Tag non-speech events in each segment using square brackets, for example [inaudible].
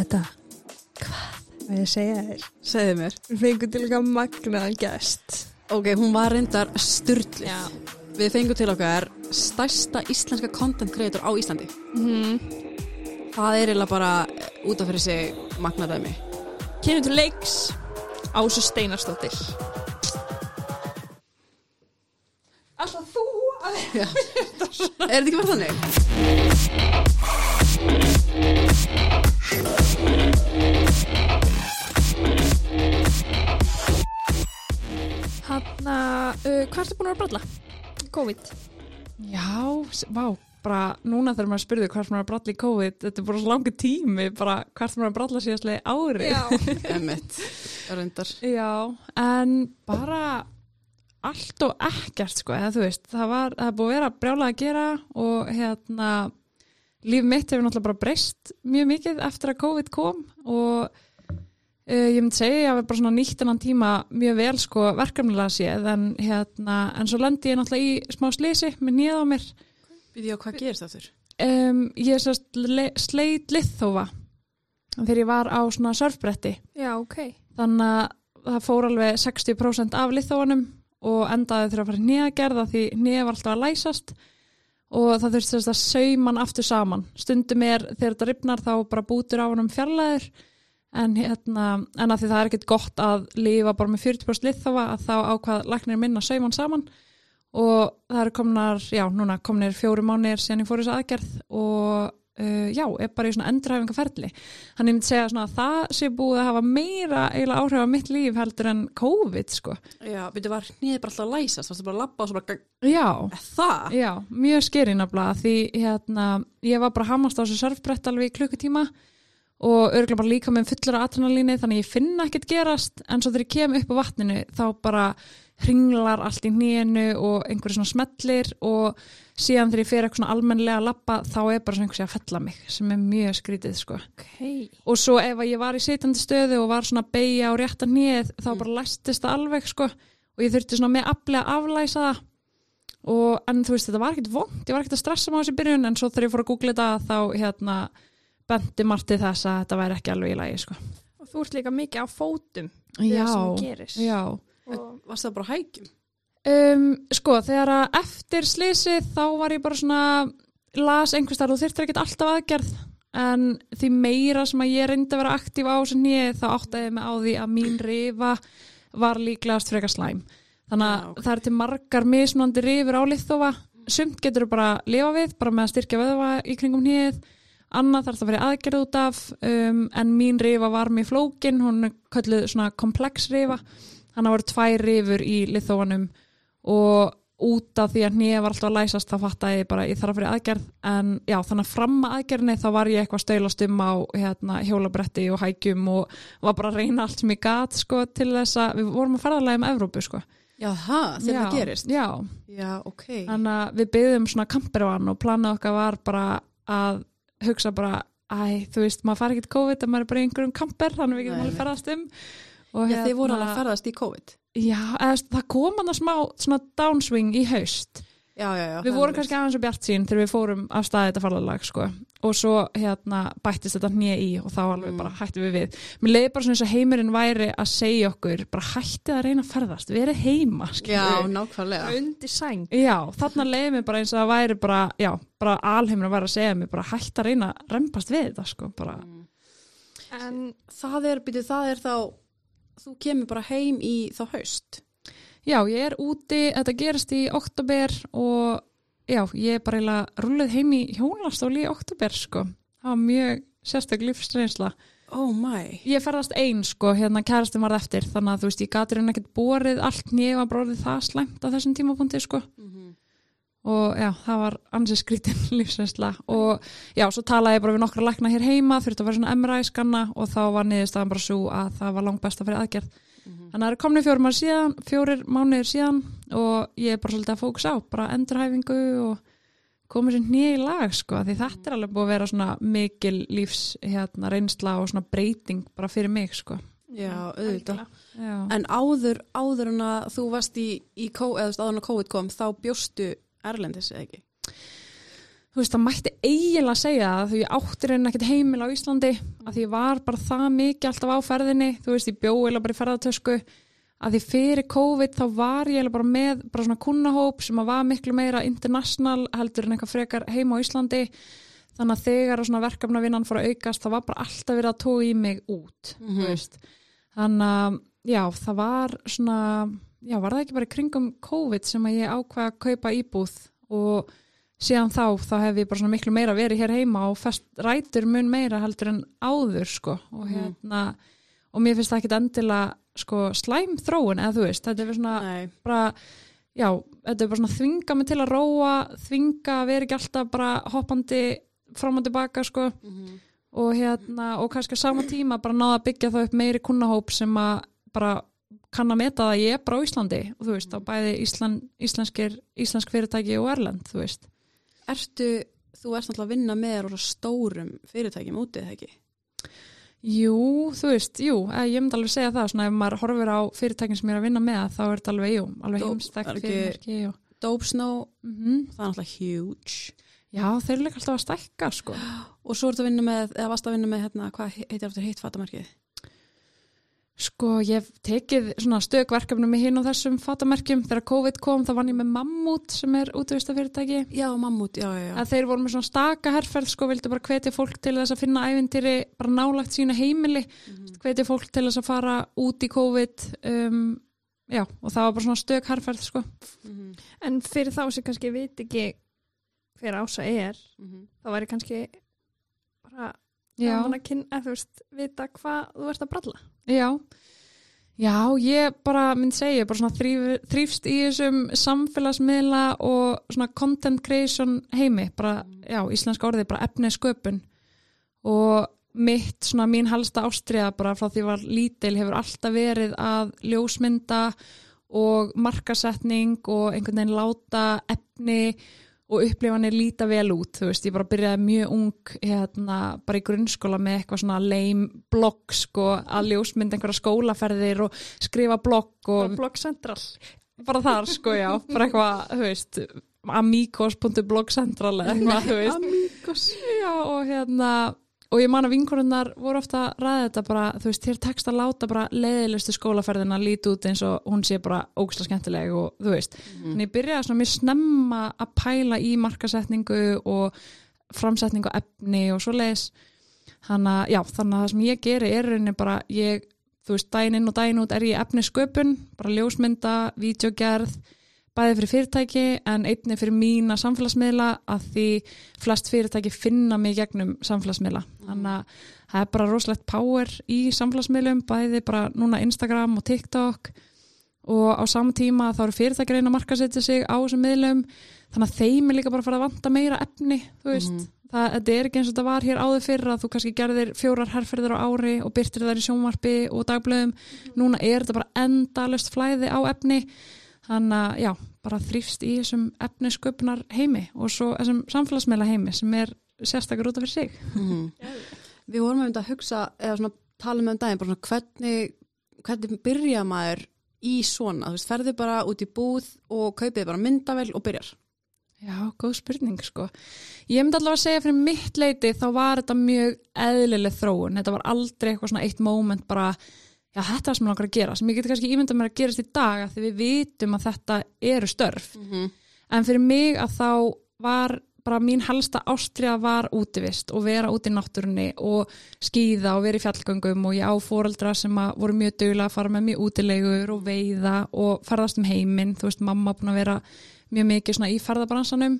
Þetta Hvað? Hvað ég að segja þér? Segðu mér. Við fengum til eitthvað magnaðan gæst Ok, hún var reyndar styrlið. Já. Við fengum til okkar stærsta íslenska content creator á Íslandi. mm. Það er eiginlega bara eh, út af fyrir sig magnadæmi. Kynum til leiks Ásu Steinarsdóttir Alltaf þú að [laughs] er þetta ekki verið þannig? COVID Já, vá, bara núna þegar maður spurði hvert maður að bralla í COVID, þetta er bara svo langu tími, bara hvert maður er að bralla síðastlega ári. [laughs] Emmett, reyndar. Já, en bara allt og ekkert, sko, eða þú veist, það var, það er búið að vera brjálað að gera og hérna, líf mitt hefur náttúrulega bara breyst mjög mikið eftir að COVID kom og Uh, ég myndi segja að ég hafi bara svona nýtt hennan tíma mjög vel sko verkefnilega séð en hérna, en svo lendi ég náttúrulega í smá slisi með nýða á mér. Býði á hvað gerist aftur? um, ég sérst le- sleit liðþófa þegar ég var á svona surfbretti. Já, ok. Þannig að það fór alveg 60% af liðþófanum og endaði þurfa að fara nýjagerða því nýja var alltaf að læsast og það þurfti sérst að sauman aftur saman. Stundum er þegar þetta ripnar þá bara bútur á honum fjarlæður en hérna, en að því það er ekkert gott að lifa bara með 40% liðþófa að þá ákvað læknir minna sauman saman og það eru komnar, já, núna komnir fjóru mánir síðan ég fór þess aðgerð og uh, já, er bara í svona endurhæfingaferli. Þannig ég myndi segja svona að það sé búið að hafa meira eiginlega áhrif á mitt líf heldur en COVID, sko. Já, býtti var nýðið bara alltaf að læsast, varstu bara að labba og svo bara, Já, "Eh, það? já, mjög skeri nafnilega því hérna, ég var bara að hamast á þessu surfbrett alveg í klukkutíma og örgulega bara líka með fullur adrenalíni þannig ég finna ekkert gerast en svo þegar ég kem upp á vatninu þá bara hringlar allt í nýjenu og einhverju svona smellir og síðan þegar ég fer eitthvað svona almennlega að lappa þá er bara svona einhversi að fella mig sem er mjög skrítið sko. Ok. Og svo ef ég var í sitjandi stöðu og var svona að beigja á rétta nýð þá bara læstist það alveg sko. Og ég þurfti svona með aflega að aflæsa það. Og en þú veist þetta var ekkert vond ég var ekkert að stressa mig á þessi byrjun en svo þegar ég fór að googla þetta þá hérna benti margt til þess að þetta væri ekki alveg í lagi sko. Og þú ert líka mikið á fótum sem já og, Varstu það bara á hækjum? Um, sko, þegar að eftir slísið þá var ég bara svona las einhvers þar og þyrftir ekkert alltaf aðgerð en því meira sem að ég reyndi að vera aktíf á þessu nýið þá áttaði ég mig á því að mín rifa var líklegast frekar slæm þannig að Já, ok. það er til margar mismunandi rifur á liðþófa sumt getur þú bara að lifa við bara með að styrkja vöðva í kringum nýið annað þarf það að vera aðgerð út af um, en mín rifa var mér flókin hún er kölluð svona komplex rifa að það voru tvær rifur í liðþófanum og út af því að nýja var alltaf að læsast þá fattaði ég bara ég þarf að fyrir aðgerð en já þannig að fram að aðgerðinni þá var ég eitthvað stöylast um á hérna, hjólabretti og hækjum og var bara að reyna allt sem ég gat sko til þess að við vorum að ferðalega um Evrópu sko það, þegar já, það gerist? Já, Já, ok. þannig að við byggðum svona kampervan og planið okkar var bara að hugsa bara æ, þú veist, maður fari ekkert COVID en maður er bara í einhverjum kamper þannig við getum alveg ferðast um. Og Já, þið voru alveg að ferðast í COVID. Já, eða, það kom hann að smá svona downswing í haust Já, já, já. Við vorum kannski aðeins og bjart sín þegar við fórum af staði þetta farðalag sko. og svo hérna bættist þetta nýja í og þá alveg Mm. bara hættum við við Mér leiði bara svona eins og heimurinn væri að segja okkur bara hættið að reyna að ferðast, heima nákvæmlega. undir sæng Já, þarna leiði mér bara eins og það væri bara, já, bara alheimur að væri að segja mér bara hætt að reyna að rempast við þetta sko, bara, En Það er, býtu, það er þá, þú kemur bara heim í þá haust. Já, ég er úti, þetta gerist í oktober og já, ég er bara eiginlega rúlið heim í hjónastóli í oktober sko. Það var mjög sérstök lífsreynsla. Oh my. Ég ferðast einn sko, hérna kærastin varð eftir, þannig að þú veist, ég gatur henni ekkert borið allt nýja og bróðið það slæmt á þessum tímapunkti sko. Og já, það var ansið skrítin [laughs] lífsreynsla og já, svo talaði ég bara við nokkra lækna hér heima, þurfti að vera svona MRI skanna og þá var niðurstaðan bara svo að það var langt best að fyrir aðgerð. Þannig að það eru komni fjórir síðan, fjórir mánuðir síðan og ég er bara svolítið að fókus á, bara endurhæfingu og komið sér nýja í lag sko, því þetta er alveg búið að vera svona mikil lífs hérna, reynsla og svona breyting bara fyrir mig sko. Já, auðvitað. Já, En áður, áður en að þú varst í, í kó, eða þú veist, áður en að COVID kom, þá bjóstu Erlendis eða ekki? Þú veist, það mætti eiginlega segja það því ég átti reyna ekkert heimil á Íslandi að því ég var bara það mikið alltaf á ferðinni þú veist, ég bjó eiginlega bara í ferðartösku að því fyrir COVID þá var ég eiginlega bara með bara svona kunnahóp sem að var miklu meira international heldur en eitthvað frekar heima á Íslandi. Þannig að þegar svona verkefna vinnan fór að aukast þá var bara alltaf verið að tóa í mig út þú veist. Þannig að já, það var svona já, var það ekki bara kringum COVID sem að ég ákvaða að kaupa íbúð og síðan þá, þá hef ég bara svona miklu meira verið hér heima og fest rætur mun meira heldur en áður sko og Mhm. hérna og mér finnst það ekkit endilega sko slæm þróun eða þú veist, þetta er svona Nei, bara, já, þetta er bara svona þvinga mig til að róa, þvinga að vera ekki alltaf bara hoppandi fram og tilbaka sko. Mhm. og hérna, og kannski á sama tíma bara náða að byggja það upp meiri kunnahóp sem að bara kann að meta það að ég er bara á Íslandi. Og þú veist, á bæði Ísland, íslenskir, íslensk fyrirtæki og Erlend, þú veist ertu, þú ert náttúrulega að vinna með stórum fyrirtækjum útið, það ekki? Jú, þú veist, jú, eh, ég myndi alveg segja það svona ef maður horfir á fyrirtækin sem ég er að vinna með þá er þetta alveg, jú, alveg heimstækt er fyrirmerki Dope Snow, mm það er náttúrulega huge. Já, þeir eru líka alltaf að stækka, sko Og svo ertu að vinna með, eða varst að vinna með, hérna, hvað heitir aftur hitt fatamarkið? Sko, ég hef tekið svona stökverkefni með hinn og þessum fatamerkjum. Þegar COVID kom, þá vann ég með Mammut sem er útvista fyrirtæki. Já, Mammut, já, já, já. Að þeir voru með svona staka herferð, sko, vildu bara hvetja fólk til þess að finna ævintýri, bara nálagt sína heimili, Mhm. hvetja fólk til þess að fara út í COVID. Um, já, og það var bara svona stök herferð, sko. Mhm, En fyrir þá sem kannski veit ekki hver ása er, mhm. þá væri kannski bara gaman að kynna, þú veist, vita hvað þú ert að bralla. já. Já, ég bara mynd segja, bara svona þrýf, þrýfst í þessum samfélagsmiðla og svona content creation heimi, bara, já, íslenska orðið, bara efni sköpun og mitt, svona mín helsta ástriða bara frá því var lítil hefur alltaf verið að ljósmynda og markasetning og einhvern veginn láta efni og upplifanir líta vel út, þú veist, ég bara byrjaði mjög ung hérna, bara í grunnskóla með eitthvað svona lame blogg sko, að ljósmynda einhverja skólaferðir og skrifa blogg og Og Blog Central. bara þar sko, já, bara eitthvað, þú veist amigos.blogcentral eða eitthvað, þú veist Amigos. Já, og hérna og ég man að vinkorinnar voru ofta að ræða þetta bara, þú veist, þér tekst að láta bara leiðilegustu skólaferðina líti út eins og hún sé bara ógslag skemmtileg og þú veist, en ég byrjaði svona mjög snemma að pæla í markasetningu og framsetningu á efni og svo leiðis þannig að, já, þannig að það sem ég geri er rauninni bara, ég, þú veist, inn og daginn út er ég efni sköpun, bara ljósmynda, vídeogerð bæði fyrir fyrirtæki en einni fyrir mína samfélagsmiðla að því flest fyrirtæki finna mig gegnum samfélagsmiðla. Þannig að það er bara rosalegt power í samfélagsmiðlum, bæði bara núna Instagram og TikTok og á sama tíma þá eru fyrirtæki reyna að markasetja sig á þessum miðlum þannig að þeim er líka bara að fara að vanta meira efni, þú veist. Mhm. Það, er ekki eins og þetta var hér áður fyrir að þú kannski gerðir fjórar herrferðir á ári og byrtir þær í sjónvarpi og dagblöðum. Núna er þetta bara endalust flæði á efni þannig að já, bara þrýfst í þessum efnisköpunar heimi og svo þessum samfélagsmeila heimi sem er sérstakar út af fyrir sig. Mhm. Við vorum um þetta að hugsa, eða svona tala með um daginn, bara svona hvernig, hvernig byrja maður í svona, þú veist, ferði bara út í búð og kaupið bara myndavel og byrjar. Já, góð spurning sko. Ég myndi allavega að segja fyrir mitt leiti þá var þetta mjög eðlileg þróun. Þetta var aldrei eitthvað svona eitt moment bara, já þetta er sem langar að gera sem ég geti kannski ímyndað mér að gerast í dag af því við vitum að þetta eru störf. En fyrir mig að þá var bara mín helsta ástriða var útivist og vera út í náttúrunni og skýða og vera í fjallgöngum og ég á fóreldra sem voru mjög duglega að fara með mér útilegur og veiða og ferðast um heiminn, þú veist mamma búin að vera mjög mikið svona í ferðabransanum.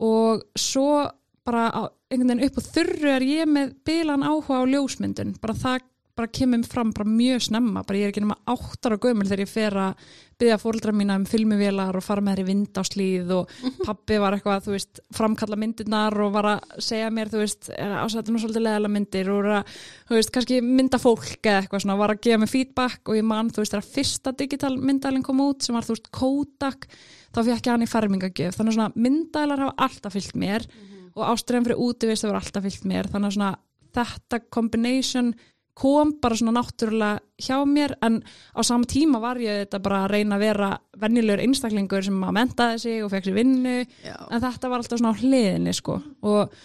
Og svo bara einhvern veginn upp á þurru er ég með bilan áhuga á ljósmyndun. Bara það bara kemur fram bara mjög snemma bara ég er ekki nema áttar og gömul þegar ég fer að byggja fóreldra mína um filmuvélar og fara með þær í vind á slíð og [laughs] pappi var eitthvað, þú veist, framkalla myndirnar og var að segja mér, þú veist ásættu nú svolítið leðala myndir og að, þú veist, kannski mynda fólk eða eitthvað svona, var að gefa mig feedback og ég man, þú veist, þegar fyrsta digital myndælinn kom út sem var, þú veist, Kodak þá fekk ég hann í fermingagjöf, þannig að svona myndælar hafa alltaf fyllt mér og ástriðan fyrir útivist hefur alltaf fyllt mér, þannig að svona þetta combination kom bara svona náttúrulega hjá mér en á sama tíma var ég þetta bara að reyna að vera venjulegur einstaklingur sem að mentaði sig og fekk sér vinnu Já. en þetta var alltaf svona á hliðinni sko. Og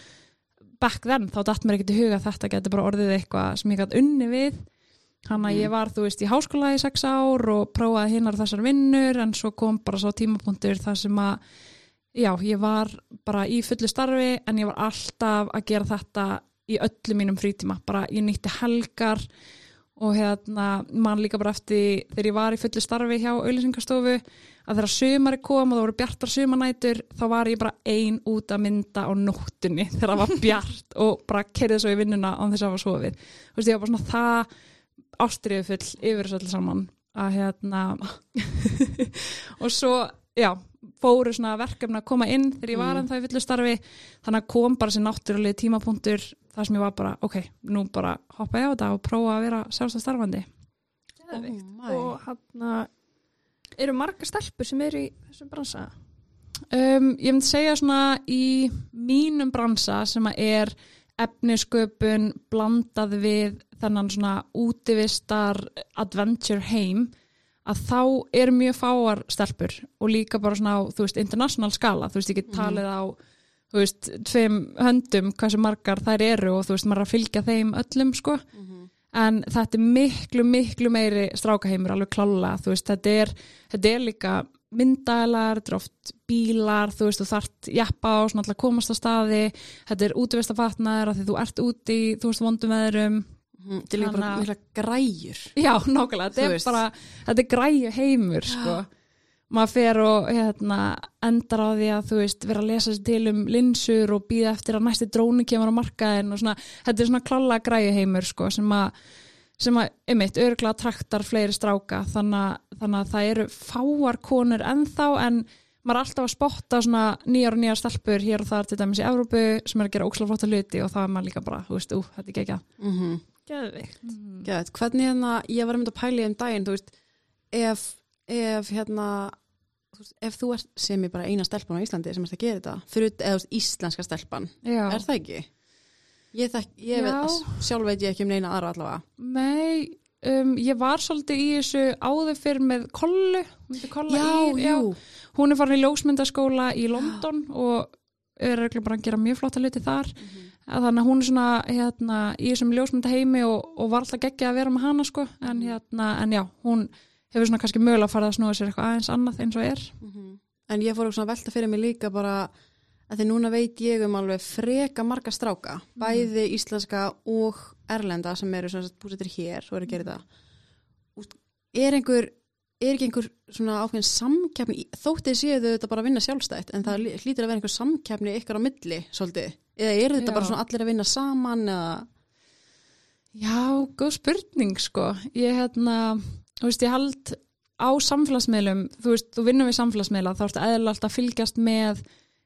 back then þá datt mér ekki til huga þetta getur bara orðið eitthvað sem ég gæti unni við. Hann að ég var þú veist í háskóla í sex ár og prófaði hinnar þessar vinnur en svo kom bara svo tímapunktur þar sem að já, ég var bara í fullu starfi en ég var alltaf að gera þetta í öllu mínum frítíma. Bara ég nýtti helgar og hérna mann líka bara eftir þegar ég var í fullu starfi hjá auðlýsingastofu að þegar sömari kom og það voru bjartar sömanætur þá var ég bara ein út að mynda á nóttunni [laughs] þegar það var bjart og bara kerði svo í vinnuna án þess að hafa sofið. Þú veist ég var bara svona það ástriðu full yfir þessu öll saman að hérna [laughs] og svo já fóru svona verkefni að koma inn þegar ég var Mm. en það í fullu starfi. Þannig að kom bara sér náttúrulega tímapunktur þar sem ég var bara, ok, nú bara hoppa ég á þetta og prófa að vera sjálfstæð starfandi Geðveikt. Oh og hann eru margar stelpur sem eru í þessum bransa um, Ég myndi segja svona í mínum bransa sem að er efnisköpun blandað við þennan svona útivistar adventure heim að þá eru mjög fáar stelpur og líka bara svona á, þú veist, international skala, þú veist, ég get Mhm. talið á þú veist, tveim höndum hversu margar þær eru og þú veist, maður að fylgja þeim öllum, sko, Mhm. en þetta er miklu, miklu meiri strákaheimur alveg klálega, þú veist, þetta er þetta er líka myndælar þetta er oft bílar, þú veist, þú þart jafpa á svona alltaf komast á staði. Þetta er útvist að því þú ert úti, þú veist, vondum veðrum. Mhm. Þetta er líka bara mikla græjur. Já, nákvæmlega, þetta er bara þetta er græju heimur, sko maður fer og hérna, endar á því að þú veist, vera að lesa sér til um linsur og býða eftir að næsti dróni kemur á markaðin og svona, þetta er svona klálega græju heimur, sko, sem að sem að, einmitt, örgulega traktar fleiri stráka, þannig að, þannig að það eru fáar konur ennþá en maður er alltaf að spotta svona nýjar og nýjar stelpur hér og þar til dæmis í Evrópu sem er að gera ókslega flotta hluti og þá er maður líka bara, þú veist, ú, þetta er ekki mm Geðvikt. Gæt, hvernig hérna, ég var að mynda að pæla í um daginn, þú veist, ef, ef hérna, ef þú ert sem ég bara eina stelpan á Íslandi sem ert að gera þetta, fyrir, eða íslenska stelpan, Já. er það ekki? Ég, þekk, ég Já. veit, sjálf veit ég ekki um neina aðra allavega. Nei, um, ég var svolítið í þessu áður fyrir með Kollu, hún heitir Kolla Ír, hún er farin í ljósmyndaskóla í London og er eiginlega bara að gera mjög flotta hluti þar að þannig að hún er svona hérna, í þessum ljósmyndaheimi og, og var alltaf geggja að vera með hana sko en, hérna, en já, hún hefur svona kannski mögulega farið að snúa sér eitthvað aðeins annað eins og er Mhm. En ég fór að velta fyrir mig líka bara að því núna veit ég um alveg freka marga stráka, bæði íslenska og erlenda sem eru búsettir hér og eru að gera þetta. Úst, Er einhver, er ekki einhver svona ákveðin samkeppni, í- þóttið séu þau þetta bara að vinna sjálfstætt, en það lí- hlýtur að vera einhver samkeppni ykkar á milli, svolítið. Eða eru þetta Já. bara svona allir að vinna saman eða, Já, góð spurning sko. Ég hérna, þú veist, ég held á samfélagsmiðlum, þú veist, þú vinnum við samfélagsmiðla, þá ertu eðlilega alltaf að fylgjast með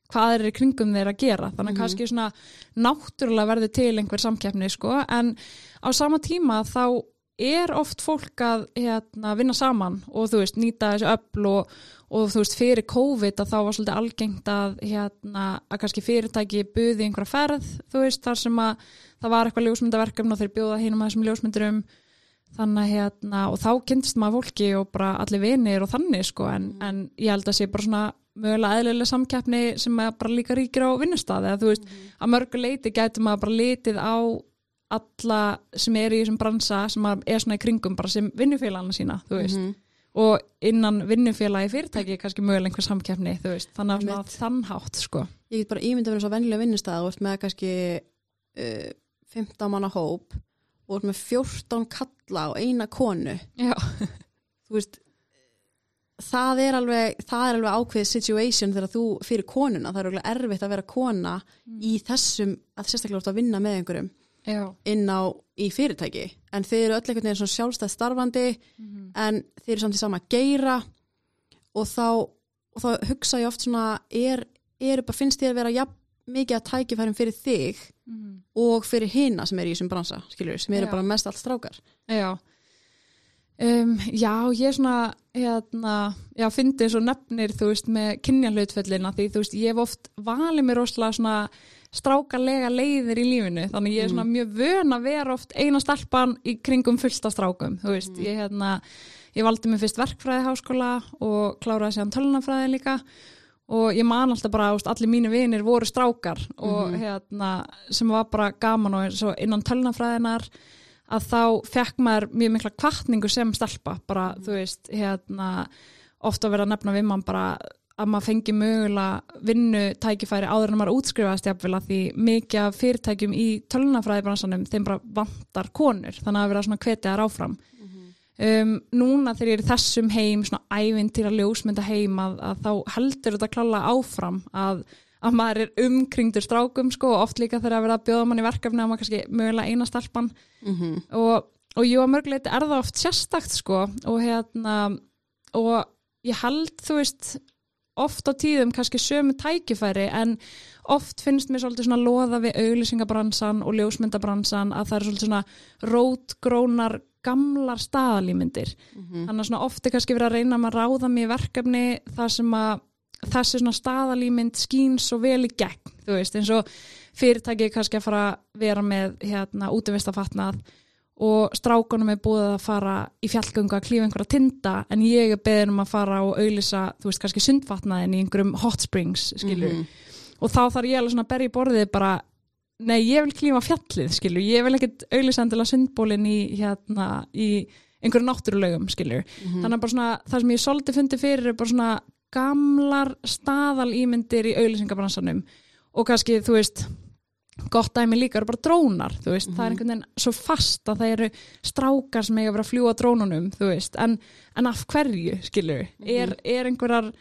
hvað er í kringum þeir að gera. Þannig að Mhm. kannski svona náttúrulega verður til einhver samkeppni sko, en á sama tíma þá er oft fólk að hérna, vinna saman og þú veist, nýta þessu öfl og, og þú veist, fyrir COVID að þá var svolítið algengt að hérna, að kannski fyrirtæki buði einhverja ferð, þú veist, þar sem að það var eitthvað ljósmyndaverkefni og þeir bjóða hinum að þessum ljósmyndurum þannig að hérna, og þá kynntist maður fólki og bara allir vinir og þannig sko, en, en ég held að sé bara svona mögulega eðlilega samkeppni sem að bara líka ríkir á vinnustadi, eða þú veist, að mörgu leiti gæti maður bara litið á alla sem er í þessum bransa sem að er svona í kringum bara sem vinnufélagana sína, þú veist. Mhm. og innan vinnufélagi fyrirtæki er kannski mögulega einhver samkeppni, þú veist þannig að svona þannhátt, sko. Ég get bara ímyndið að vera svo vennilega vinnustæða og með kannski uh, 15 manna hóp og ert með 14 kalla og eina konu. Veist það er alveg, það er alveg ákveðið situation þegar þú fyrir konuna. Það er alveg erfitt að vera kona í þessum, að sérstaklega út að vinna með einhverjum já, inn á í fyrirtæki, en þeir eru öll einhvern veginn svona sjálfstæð starfandi en þeir eru samt í sama geira. Og þá, og þá hugsa ég oft svona er, er bara finnst þér að vera jafn mikið að tækifærum fyrir þig og fyrir hina sem er í þessum bransa skilur, sem eru Já. bara mest allt strákar. Já. Um, Já, ég er svona hérna, já, fyndi svo nefnir þú veist með kynja hlutföllina því þú veist, ég hef oft valið mér rosalega svona strákalega leiðir í lífinu þannig ég er svona mjög vön að vera oft eina stelpan í kringum fullta strákum þú veist, ég hérna ég valdi mig fyrst verkfræði háskóla og kláraði sér tölunafræði líka og ég man alltaf bara, úst, allir mínu vinir voru strákar og hérna sem var bara gaman og innan tölunafræðinar að þá fekk maður mjög mikla kvartningu sem stelpa, bara þú veist hérna, ofta verið að nefna við mann bara að maður fengi mögulega vinnu tækifæri áður en maður útskrifaðast jafnvel að því mikið af fyrirtækjum í tölunafræðibransanum þeim bara vantar konur. Þannig að vera svona hvetið þar áfram um, núna þegar ég er þessum heim svona ævintýra ljósmynda heim að, að þá heldur þetta klála áfram að, að maður er umkringdur strákum sko og oft líka þegar að vera að bjóða mann í verkefni að maður kannski mögulega eina stelpan Mhm. og, og jú að mörguleiti er það oft sérstakt sko og hérna og ég held þú veist oft á tíðum kannski sömu tækifæri en oft finnst mér svolítið svona loða við auglýsingabransan og ljósmyndabransan að það er svolítið svona rótgrónar gamlar staðalímyndir. Þannig að svona oft er kannski verið að reyna að ráða mig í verkefni þar sem að þessi svona staðalímynd skín svo vel í gegn, þú veist, eins og fyrirtæki kannski að fara að vera með hérna útivistafatnað og strákunum er búið að fara í fjallgöngu að klífa einhverja tinda en ég er beðin um að fara og auðlýsa, þú veist, kannski sundfatnaðin í einhverjum hot springs, skilur Mhm. og þá þarf ég alveg svona að berja í borðið bara, nei, ég vil klífa fjallið, skilur, ég vil ekkit auðlýsa endilega sundbólin í, hérna, í einhverju náttúrulegum, skilur. Þannig að bara svona, það sem ég svolítið fundi fyrir er bara svona gamlar staðalýmyndir í auðlýsingabransanum og kannski, þú veist gott dæmi líka eru bara drónar þú veist, það er einhvern veginn svo fast að það eru strákar sem eiga að vera að fljúa drónunum þú veist, en, en af hverju skilur, er, er einhverjar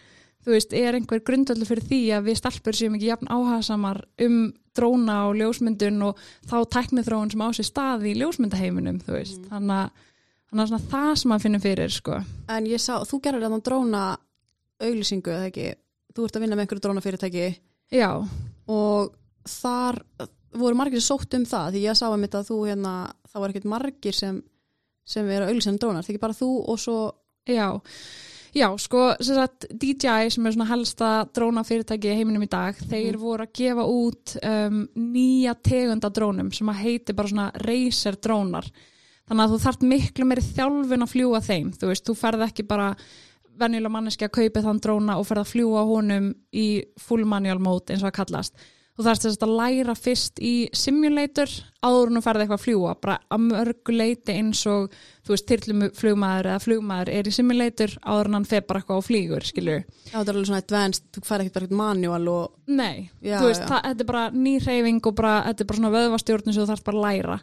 þú veist, er einhver grundvöldu fyrir því að við stelpur séum ekki jafn áhagsamar um dróna og ljósmyndun og þá tæknithróun sem á sér staði í ljósmyndaheiminum, þú veist. Þannig að þannig að svona það sem maður finnur fyrir sko. En ég sá, þú gerir þetta dróna auglýsingu, eða ekki? Þú ert að vinna með einhverju drónafyrirtæki. Já, og þar voru margir sem sótt um það því ég sá um þetta að þú hérna, það var ekkert margir sem, sem eru auglýsandi drónar, það Já, sko, sem sagt, DJI sem er svona helsta dróna fyrirtæki í heiminum í dag, þeir voru að gefa út um, nýja tegunda drónum sem að heiti bara svona racer drónar. Þannig að þú þarft miklu meiri þjálfun að fljúa þeim, þú veist, þú ferð ekki bara venjulega manneski að kaupa þann dróna og ferð að fljúa honum í full manual mode eins og að kallast. Þú þarfst þess að læra fyrst í simulator áður en þú ferði eitthvað að fljúa, bara að mörgu leiti eins og, þú veist, tyrlum flugmaður eða flugmaður er í simulator áður en hann fer bara eitthvað á flýgur, skilur. Já, það er alveg svona advanced, þú fær ekkert bara ekkert manual og Nei, Já, þú veist, það, þetta er bara ný hreyfing og bara, þetta er bara svona vöðvastjórnum sem þú þarfst bara að læra.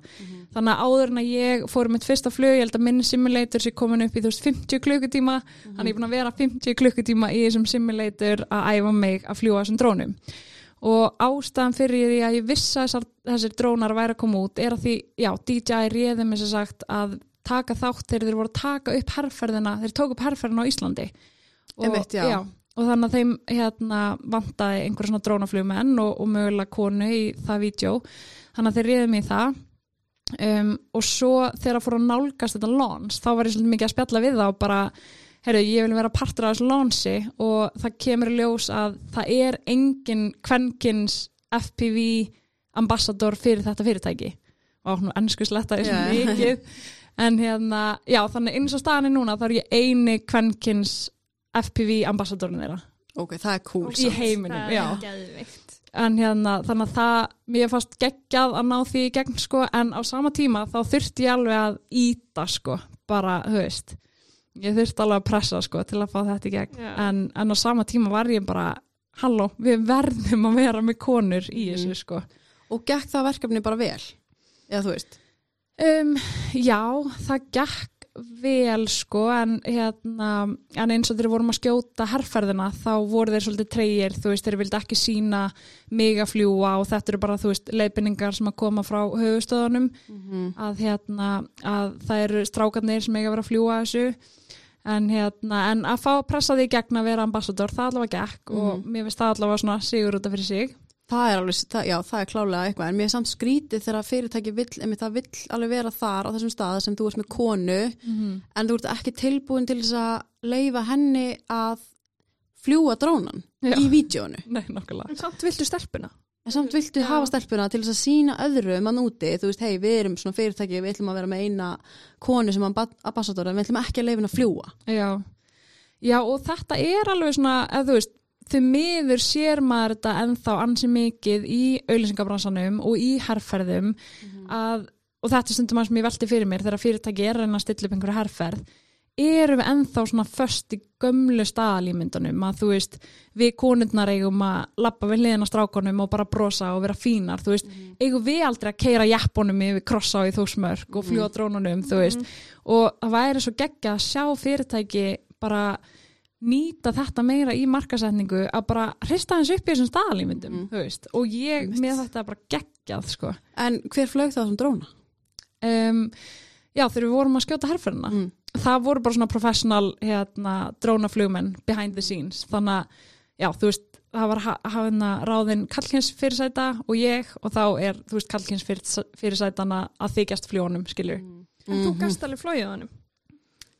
Þannig að áður en að ég fór mitt fyrsta flug, ég held að minn simulator sé komin upp í þú veist 50 klukkutíma, þannig ég er búin að vera 50 klukkutíma í þessum simulator að æfa mig að fljúa þessum drónum. Og ástæðan fyrir því að ég vissi að þessar, þessir drónar væri að koma út er að því, já, DJI réði mér sem sagt að taka þátt þegar þeir voru að taka upp herrferðina, þeir tóku upp herrferðina á Íslandi. Og, Einmitt, já. og þannig að þeim hérna vantaði einhver svona drónaflugmenn og, og mögulega konu í það vídeo þannig að þeir mig í það um, og svo þegar að fór að nálgast þetta launch þá var ég svolítið mikið að spjalla við og bara heyrðu, ég vil vera partur af þessu launchi og það kemur í ljós að það er engin kvenkins FPV ambassador fyrir þetta fyrirtæki. Og nú ennsku sletta þessu Já. mikið. En hérna, já þannig eins og staðan er núna þá er ég eini kvenkins FPV ambassadorin þeirra. Ok, það er cool í heiminum, Það já. er geðvikt. en hérna, þannig að það mér fannst geggjað að ná því í gegn sko, en á sama tíma þá þurfti ég alveg að íta sko, bara, þú veist ég þurfti alveg að pressa sko til að fá þetta í gegn, Já. en, en á sama tíma var ég bara, halló, við verðum að vera með konur í þessu sko. Og gekk það verkefni bara vel? Eða þú veist? Um, já, það gekk vel sko en, hérna, en eins og þeir vorum að skjóta herrferðina þá voru þeir svolítið treyir, þú veist, þeir vildi ekki sína mig að fljúa og þetta eru bara, þú veist, leifinningar sem að koma frá höfustöðunum að hérna, að það eru strákarnir sem eiga að vera að fljúa þessu. En hérna, en að fá pressa því gegn að vera ambassador, það allavega gekk og mér finnst það allavega svona sigur út af fyrir sig það er alveg, það, já, það er klálega eitthvað en mér er samt skrítið þegar fyrirtæki vill emi það vill alveg vera þar á þessum stað sem þú ert með konu en þú ert ekki tilbúin til þess að leifa henni að fljúa drónan Já. í vídjónu [laughs] Nei, nokkulega En samt viltu stelpuna? en samt viltu Já. hafa stelpuna til þess að sína öðrum að núti, þú veist, hei, við erum svona fyrirtæki, við ætlum að vera með eina konu sem ambassador, en við ætlum ekki að leifin að fljúa Já. Já og þetta er alveg svona, eða þú veist, þau miður sér maður þetta ennþá ansi mikið í auðlýsingabransanum og í herrferðum að, og þetta er stundum að sem ég velti fyrir mér þegar fyrirtæki er reyna að stilla upp einhverju herrferð, erum við ennþá svona föst í gömlu staðalímyndunum að þú veist, við konundnar eigum að lappa við hliðina á strákonum og bara brosa og vera fínar, þú veist, eigum við aldrei að keira jeppunum yfir krossa á í þósmörk og fljúa drónunum, þú veist. Og það væri svo geggja að sjá fyrirtæki bara nýta þetta meira í markasetningu að bara hrista hans upp í þessum staðalímyndum, veist, og ég, Einmitt. mér þetta bara geggjað, sko. En hver flög það sem dróna? Um, já, þegar við vorum að skjóta herrferðina, Mm. það voru bara svona professional hérna, drónaflugmenn behind the scenes, þannig að já, þú veist, það var ha- hafina ráðin kallkins fyrirsæta og ég og þá er, þú veist, kallkins fyrirsætana að þykjast fljónum, skilur En þú gast alveg flóið á hannum.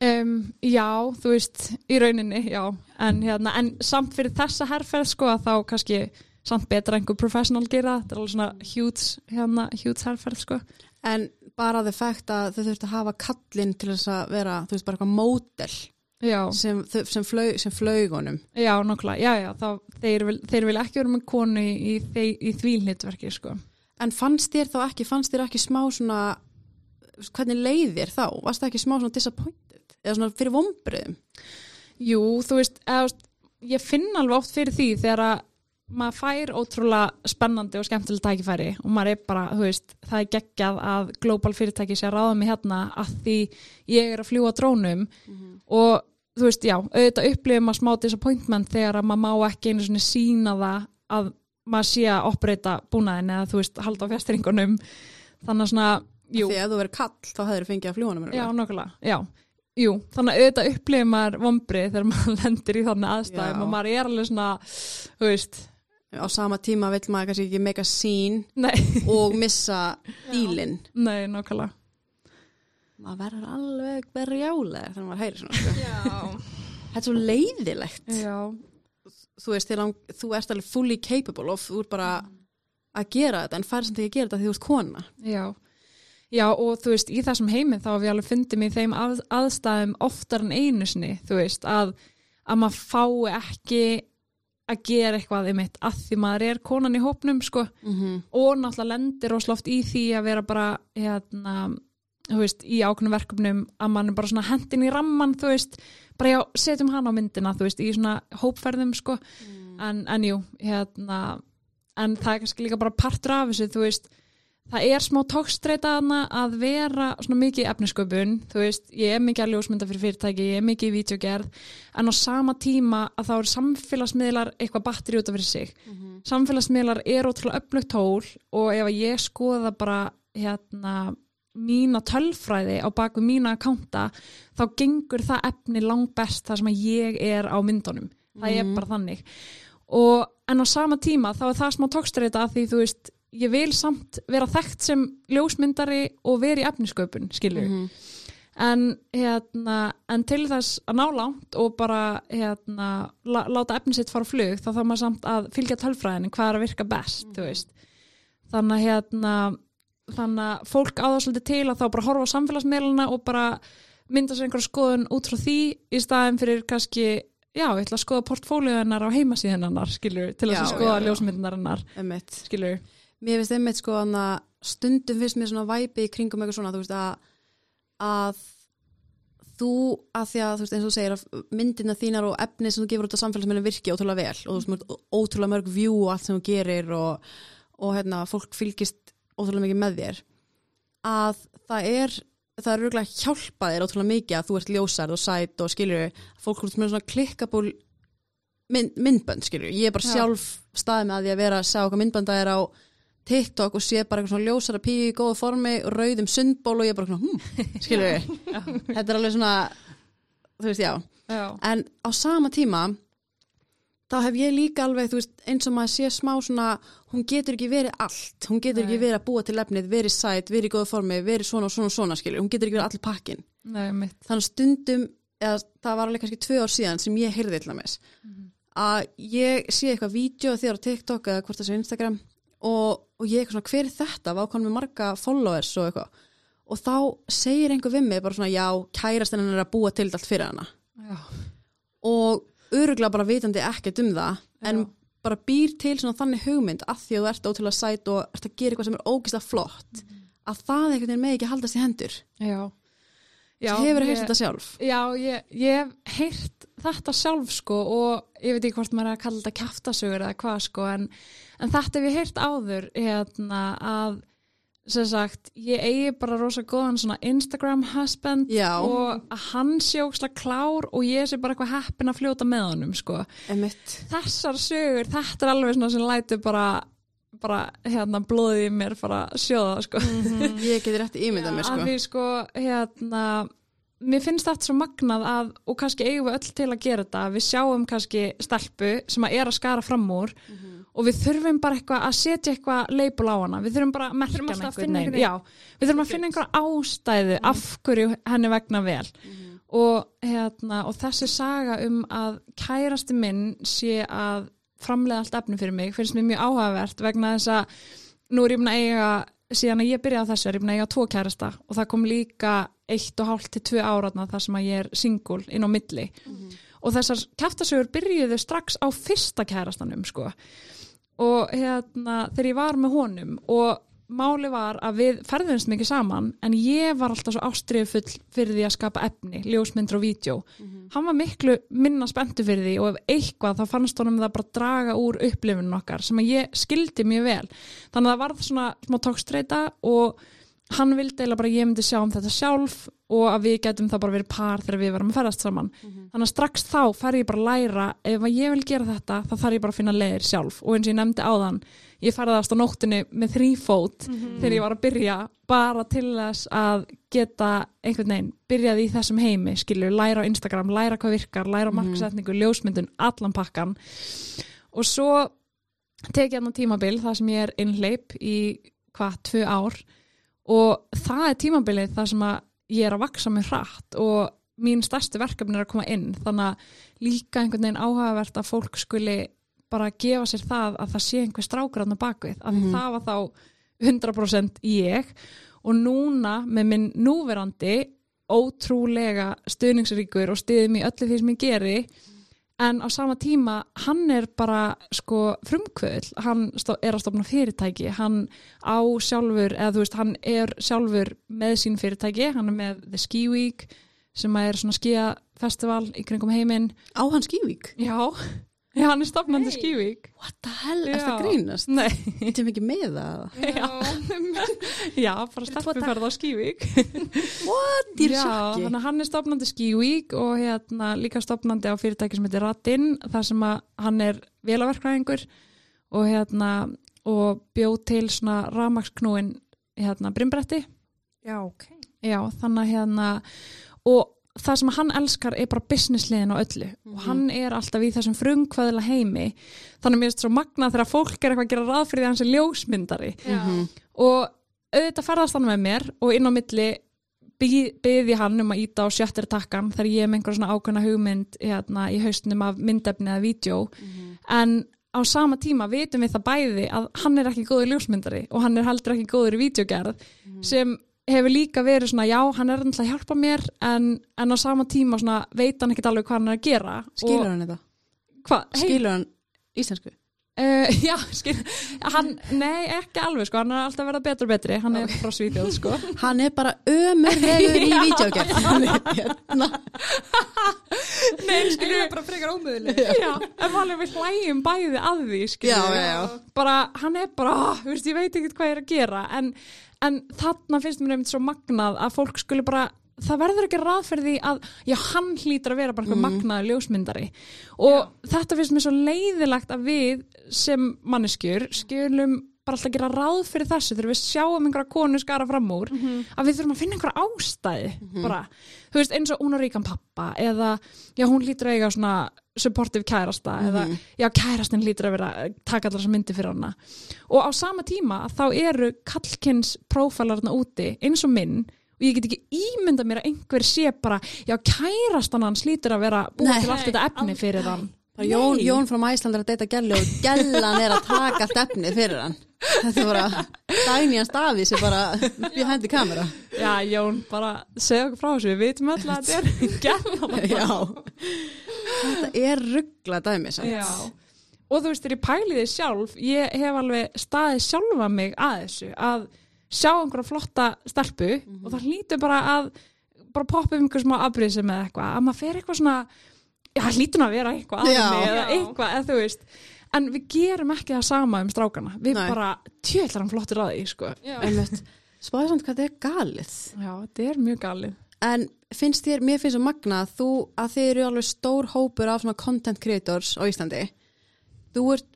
Um, Já, þú veist, í rauninni, já en, hérna, en samt fyrir þessa herrferð sko að þá kannski samt betra einhver professional gera, þetta er alveg svona huge, hérna, huge herrferð sko En bara the fact að þau þurftu að hafa kallinn til þess að vera, þú veist, bara eitthvað mótel sem, þau- sem, flög, sem flögunum. já, nokkla, já, já þá, þeir, vil, þeir vil ekki vera með konu í, í, í, því hlutverki sko En fannst þér þá ekki, fannst þér ekki smá svona, hvernig leið þér þá? Varst það ekki smá svona disappointed? Eða svona fyrir vombriðum? Jú, þú veist, eða, ég finn alveg oft fyrir því þegar að maður fær ótrúlega spennandi og skemmtileg tækifæri og maður er bara, þú veist, það er geggjað að global fyrirtæki sé að ráða mig hérna að því ég er að fljúa drónum og þú veist, já, auðvitað upplifir maður smá disappointment þegar að maður má ekki einu svona sína það að maður sé að oppreita búnaðin eða þú veist, halda á fjastringunum þannig að svona, jú, að þú verið kall, þá hefur fengið að fljúanum. Já, nokkulega, já. Jú, þannig að auðvitað upplifir maður vombrið þegar maður [laughs] lendir í þannig aðstæðum Já. og maður er alveg svona, þú veist, Á sama tíma vill maður kannski ekki make a scene nei, [laughs] og missa dílinn. nei, nokkulega. Maður verður alveg berjálega þegar maður heyri svona. Sko. [laughs] Þetta er svo leiðilegt. Já, Þú veist, þegar þú ert alveg fully capable of, þú ert bara að gera þetta en færð samt ekki að gera þetta því þú ert kona. já. Já, og þú veist, í þessum heiminn þá ég alveg fundið mig í þeim að, aðstæðum oftar en einu sinni, þú veist, að, að maður fái ekki að gera eitthvað um eitt að því maður er konan í hópnum, sko. Mm -hmm. og náttúrulega lendir rosalega í því að vera bara hérna, þú veist, í ákveðnum verkefnum að mann er bara svona hendin í ramman þú veist, bara já, setjum hana á myndina þú veist, í svona hópferðum sko en, en jú, hérna en það er kannski líka bara partur af þessu þú veist, það er smá tókstreita hana að vera svona mikið efnisköpun, þú veist, ég er mikið að ljósmynda fyrir fyrirtæki, ég er mikið í vídeogerð en á sama tíma að þá eru samfélagsmiðlar eitthvað batteri út af fyrir sig. Samfélagsmiðlar er ótrúlega öflugt tól og ef ég skoða bara hérna mína tölfræði á baku mína akkánta þá gengur það efni langt best þar sem að ég er á myndunum. Það er bara þannig. Og en á sama tíma þá er það smá tókstreita að því þú veist ég vil samt vera þekkt sem ljósmyndari og vera í efnisköpun skilur en, hérna, en til þess að ná langt og bara hérna, láta efni sitt fara flug þá þarf maður samt að fylgja tölfræðin hvað er að virka best þú veist. þannig að hérna, þannig að fólk á það svolítið til að þá bara horfa á samfélagsmiðluna og bara mynda sér einhverja skoðun út frá því í staðin fyrir kannski já, ég ætla að skoða portfólíu hennar á heimasíðan hennar skilur, til þess að skoða ljósmyndunar hennar Einmitt. Mér finnst einmitt sko að stundum finnst mér svona væpi í kringum eitthvað svona, þú veist að, að þú, að því að þú veist eins og þú segir að myndina þínar og efni sem þú gefur út á samfélagsmeilin virki ótrúlega vel og þú veist ótrúlega mörg view og allt sem þú gerir og, og hérna, fólk fylgist ótrúlega mikið með þér að það er það er rúglega hjálpa þér ótrúlega mikið að þú ert ljósarð og sæt og skilur fólk út með svona klikkabúl mynd, myndbönd skilur, ég er bara Já. sjálf staðið með að því að vera að sjá hvað myndbönd það er á TikTok og sé bara eitthvað svona ljósara píu í góðu formi og rauðum sundból og ég er bara svona, [laughs] hm, skilur við þetta er alveg svona þú veist, já, já, en á sama tíma þá hef ég líka alveg, þú veist, eins og maður sé smá svona, hún getur ekki verið allt. Hún getur Nei. ekki verið að búa til efnið, verið sæt, verið í góðu formi, verið svona og svona og svona, skilur, hún getur ekki verið allir pakkin nei, þannig stundum, eða það var alveg kannski tvö ár síðan sem ég heyrði til dæmis að ég sé eitthvað vídeo þér á TikTok eða hvort það sé Instagram og, og ég eitthvað svona, hver er þetta? Var hann með marga followers og eitthvað og þá segir einhver við mig bara svona, já, kærastinn hann er að búa til allt fyrir hana Já. og öruglega bara vitandi ekkert um það en Já. bara býr til svona þannig hugmynd að því að þú ert ótrúlega sæt og ert að gera eitthvað sem er ógislega flott að það einhvern veginn með ekki haldast í hendur Já. Já, hefur heyrt þetta sjálf Já, ég, ég hef heyrt þetta sjálf sko og ég veit ekki hvort maður er að kalla þetta kjaftasögur eða hvað sko en, en þetta hef ég heyrt áður hérna að sem sagt, ég eigi bara rosa góðan svona Instagram husband Já. og að hann sé ókslega klár og ég sé bara eitthvað heppin að fljóta með honum sko. Þessar sögur, þetta er alveg svona sem lætur bara, bara hérna blóðið í mér bara sjóða sko. [laughs] ég geti rétt ímyndað mér sko. því sko, hérna, mér finnst þetta svo magnað að, og kannski eigum við öll til að gera þetta, við sjáum kannski stelpu sem að er að skara fram úr og við þurfum bara eitthvað að setja eitthvað leipul á hana, við þurfum bara að merkja Þurfum hana að við þurfum að finna einhverja ástæðu af hverju henni vegna vel. Og, hérna, og þessi saga um að kærasti minn sé að framlega allt efni fyrir mig finnst mér mjög áhugavert vegna þess að nú er ég búin að eiga síðan að ég byrjaði á þessu er ég búin að eiga tvo kærasta og það kom líka eitt og hálft til tvö áratna þar sem að ég er singul inn á milli. Og þessar kæftasögur byrjuðu strax á fyrsta kærastanum sko. Og hérna þegar ég var með honum og máli var að við ferðumst mikið saman en ég var alltaf svo ástriðufull fyrir því að skapa efni, ljósmyndir og vídeo. Hann var miklu minna spenntu fyrir því og ef eitthvað þá fannst honum það bara draga úr upplifunum okkar sem að ég skildi mjög vel. Þannig að það varð svona smá tókstreita og hann vildi eiginlega bara ég myndi sjá um þetta sjálf og að við getum það bara verið par þegar við varum að ferðast saman. Þannig að strax þá fer ég bara að læra ef að ég vil gera þetta þá þarf ég bara að finna leiðir sjálf. Og eins og ég nefndi áðan ég ferðast á nóttinni með þrýfót þegar ég var að byrja bara til þess að geta einhvern veginn byrjað í þessum heimi skilju, læra á Instagram, læra hvað virkar læra á markasetningu, ljósmyndun, allan pakkan og svo tek ég hann tímabil það sem ég er innleip í hvað, tvö ár. Og það er tímabilið það sem að ég er að vaksa mig hratt og mín stærsti verkefni er að koma inn. Þannig að líka einhvern veginn áhugavert að fólk skuli bara gefa sér það að það sé einhver strákur á bakvið, af því það var þá 100% ég. Og núna með minn núverandi ótrúlega stuðningsríkur og stuðum í öllu því sem ég geri en á sama tíma hann er bara sko frumkvöld, hann er að stofna fyrirtæki, hann á sjálfur, eða þú veist, hann er sjálfur með sín fyrirtæki, hann er með The Ski Week sem er svona skíafestival í kringum heiminn. Á hann skívík? já, já hann er stofnandi hey. Week What the hell? Er það grínast? nei, Þetta er mikið með það já, já [laughs] bara stelpuferð á Week [laughs] What? Ég er í Já, hann er stopnandi Ski Week og hérna líka stopnandi á fyrirtæki sem heitir Ratin þar sem að hann er vélaverkvæðingur og hérna og bjóð til svona ramaksknúin hérna brimbretti Já, ok. já, þannig að hérna og það sem hann elskar er bara businessliðin á öllu. Og hann er alltaf í þessum frumkvæðila heimi. Þannig að mér finnst svo magna þegar fólk er eitthvað að gera ráð fyrir því hans er ljósmyndari. Já. og auðvitað ferðast hann með mér og inn á milli byði hann um að íta á sjöttir takkan þegar ég er með einhver svona ákveðna hugmynd hérna, í haustunum af myndefni eða vídeo. En á sama tíma vitum við það bæði að hann er ekki góður ljósmyndari og hann er heldur ekki góður í vídeogerð sem hefur líka verið svona já, hann er alltaf að hjálpa mér en, en á sama tíma svona veit hann ekkert alveg hvað hann er að gera Skilur hann þetta? Hvað? Skilur hann íslensku? Uh, [laughs] já, skil, hann, nei, ekki alveg sko, hann er alltaf að verða betur og betri, hann er frá Svíþjóð sko. [laughs] Hann er bara ömurlegur í [laughs] vídeogerð Hann er hérna Nei, Skilur við bara frekar ómöðuleg. já, en alveg við hlægjum bæði að því, skilju. Já, já, já. Bara, hann er bara, oh, veist, ég veit ekkert hvað ég er að gera, en, en þarna finnst mér einmitt svo magnað að fólk skuli bara, það verður ekki því að, já, hann hlýtur að vera bara eitthvað magnaður ljósmyndari. Og þetta finnst mér svo leiðilegt að við sem manneskjur skilum bara alltaf gera ráð fyrir þessu þegar við sjáum einhverja konu skara fram úr að við þurfum að finna einhverja ástæði bara, þú veist, eins og hún á ríkan pappa eða, já, hún lítur að eiga svona supportive kærasta eða, já, kærastin lítur að vera taka allar þessar myndi fyrir hana. Og á sama tíma þá eru kallkins prófælarna úti eins og minn og ég get ekki ímynda mér að einhver sé bara, já, kærastan hans lítur að vera búið Nei. til allt þetta efni fyrir bara Jón. Jón frá Æsland er að deyta Gellu og Gellan er að taka allt efnið fyrir hann þetta er bara Dagný hans Davís er bara behind the camera Já, Jón, bara segja okkur frá þessu, við vitum öll að þetta er gæla. [laughs] já þetta er ruggla dæmi. Og þú veist, þegar ég pæli þið sjálf, ég hef alveg staðið sjálfa mig að þessu, að sjá einhverja flotta stelpu og það hlýtur bara að bara poppa um einhver smá afbrýðsum eða eitthvað, að maður fer eitthvað svona, það hlýtur að vera eitthvað eða eitthvað, eða þú veist, en við gerum ekki það sama um strákana, við Nei. bara tjöðlar hann flottir að því, sko. Já. Einmitt. spáði samt hvað þetta er galið Já, þetta er mjög galið. en finnst þér, mér finnst svo magna að þú, að þið eru alveg stór hópur af svona content creators á Íslandi þú ert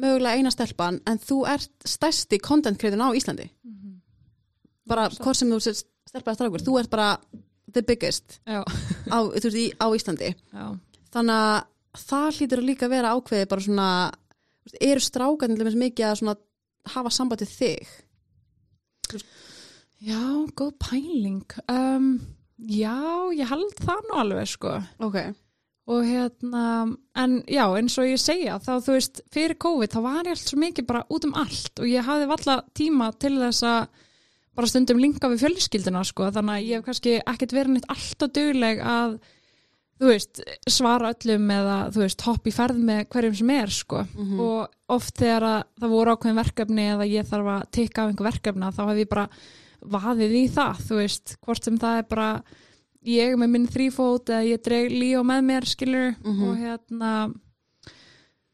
mögulega eina stelpan en þú ert stærsti content creator á Íslandi bara hvort sem þú sést stelpa eða strákur, þú ert bara the biggest á, þú veist, í, á Íslandi já. Þannig að það hlýtur að líka vera ákveði bara svona eru til dæmis mikið að svona hafa samband við þig Já, góð pæling. Um, já, ég held það nú alveg, sko. ok, og hérna, en já, eins og ég segja, þá þú veist, fyrir COVID þá var ég allt svo mikið bara út um allt og ég hafði valla tíma til þess að bara stundum linka við fjölskyldina sko, þannig að ég hef kannski ekkert verið neitt alltaf dugleg að þú veist, svara öllum eða þú veist, hopp í ferð með hverjum sem er sko, og oft þegar að það voru ákveðin verkefni eða ég þarf að tikka af einhver verkefna, þá hef ég bara vaðið í það, þú veist, hvort sem það er bara ég með minn þrýfót eða ég dreg Líó með mér skilur og hérna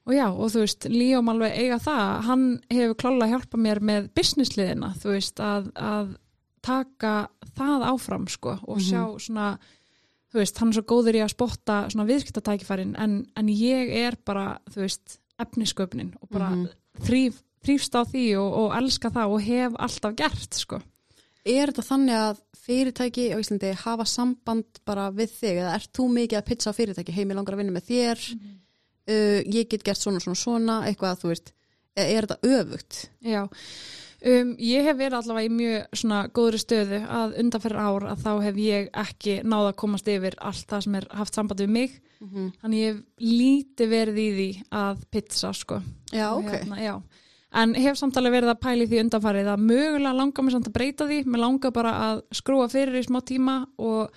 og já og þú veist Líó alveg eiga það, hann hefur klálega hjálpað mér með businessliðina þú veist að, að taka það áfram sko og sjá svona þú veist hann er svo góður í að spotta svona viðskiptatækifærin en, en ég er bara þú veist efnisköpnin og bara þrýf, þrýfst á því og, og elska það og hef alltaf gert sko. Er þetta þannig að fyrirtæki á Íslandi hafa samband bara við þig? Eða ert þú mikið að pizza á fyrirtæki? Heimi langar að vinna með þér. Uh, ég get gert svona svona svona eitthvað þú veist, eða er þetta öfugt? Já, um, ég hef verið allavega í mjög svona góðri stöðu að undanferð ár að þá hef ég ekki náða að komast yfir allt það sem er haft samband við mig. Þannig ég hef lítið verið í því að pizza sko. Já, ok, hérna, já. En hef samtalið verið að pæli því undanfarið að mögulega langar mér samt að breyta því. Mér langar bara að skrúa fyrir í smá tíma og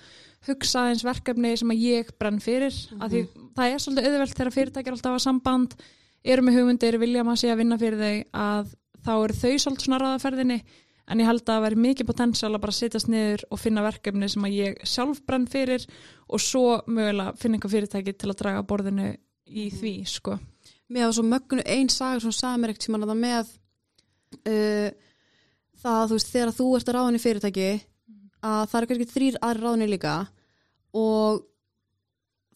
hugsa eins verkefni sem að ég brenn fyrir. Að því það er svolítið auðvelt þegar fyrirtækir alltaf að samband. Eru með hugmyndir, vilja maður sé að vinna fyrir þau að þá eru þau svolítið svona ráðaferðinni en ég held að það veri mikið potensial að bara setjast niður og finna verkefni sem að ég sjálf brenn fyrir og svo mögulega finna einhver fyrirtæki til að draga borðinu í því sko. mér hafa svo mögnu ein saga sem sagði mér ekkert sem að það með uh, það þú veist þegar þú ert að ráðin í fyrirtæki að það eru kannski þrýr aðri ráðinni líka og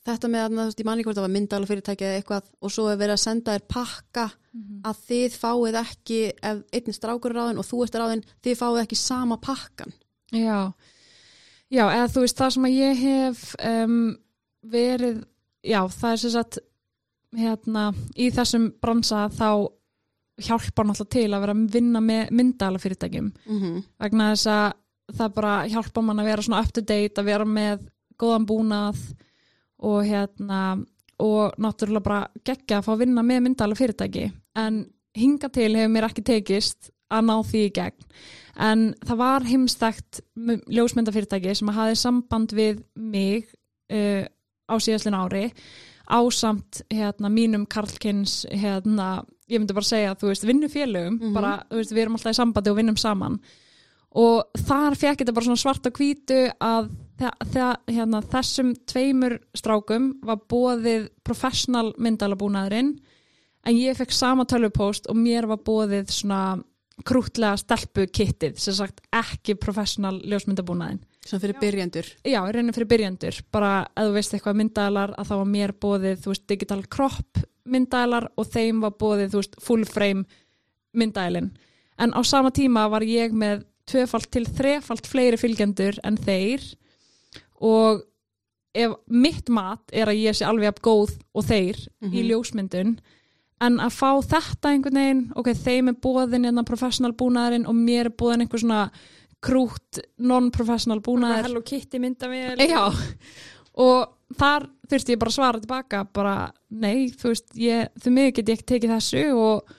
þetta með að þú veist, ég manni hvort það var myndala fyrirtæki eða eitthvað og svo er verið að senda þér pakka að þið fáið ekki ef einn strákur er ráðin og þú ert ráðin þið fáið ekki sama pakkan. Já, já, eða þú veist það sem að ég hef um, verið, já, það er sem sagt, hérna, í þessum bransa þá hjálpa náttúrulega til að vera að vinna með myndala fyrirtækjum mm -hmm. vegna þess að það bara hjálpa mann að vera svona up to date, að vera með góðan búnað og hérna, og náttúrulega bara geggja að fá að vinna með myndala fyrirtæki en hinga til hefur mér ekki tekist að ná því í gegn. En það var heimstækt ljósmyndafyrirtæki sem hafði samband við mig uh, á síðastlun ári ásamt hérna, mínum Karlkins hérna, ég myndi bara segja þú veist, vinnufélögum, Mhm. bara, þú veist, við erum alltaf í sambandi og vinnum saman. Og þar fekk þetta bara svona svart og hvítu að þa- hérna, þessum tveimur strákum var bóðið professional myndalabúnaðurinn en ég fekk sama tölvupóst og mér var bóðið svona krútlega stelpu kittið, sem sagt ekki professional ljósmyndabúnaðin. sem fyrir byrjendur Já, í rauninni fyrir byrjandur, bara ef þú veist eitthvað myndaðalar að þá var mér bóðið, þú veist, digital crop myndaðalar og þeim var bóðið, þú veist, full frame myndaðalinn. En á sama tíma var ég með tvöfalt til þrefalt fleiri fylgjendur en þeir og ef mitt mat er að ég sé alveg af góð og þeir í ljósmyndun en að fá þetta einhvern veginn ok, þeim er bóðin hérna professional búnaðurinn og mér er bóðin einhver svona krútt non-professional búnaður. Hello Kitty mynda við Já, og þar þurfti ég bara að svara tilbaka bara, nei, þú veist ég, þú mig get ég ekki tekið þessu og,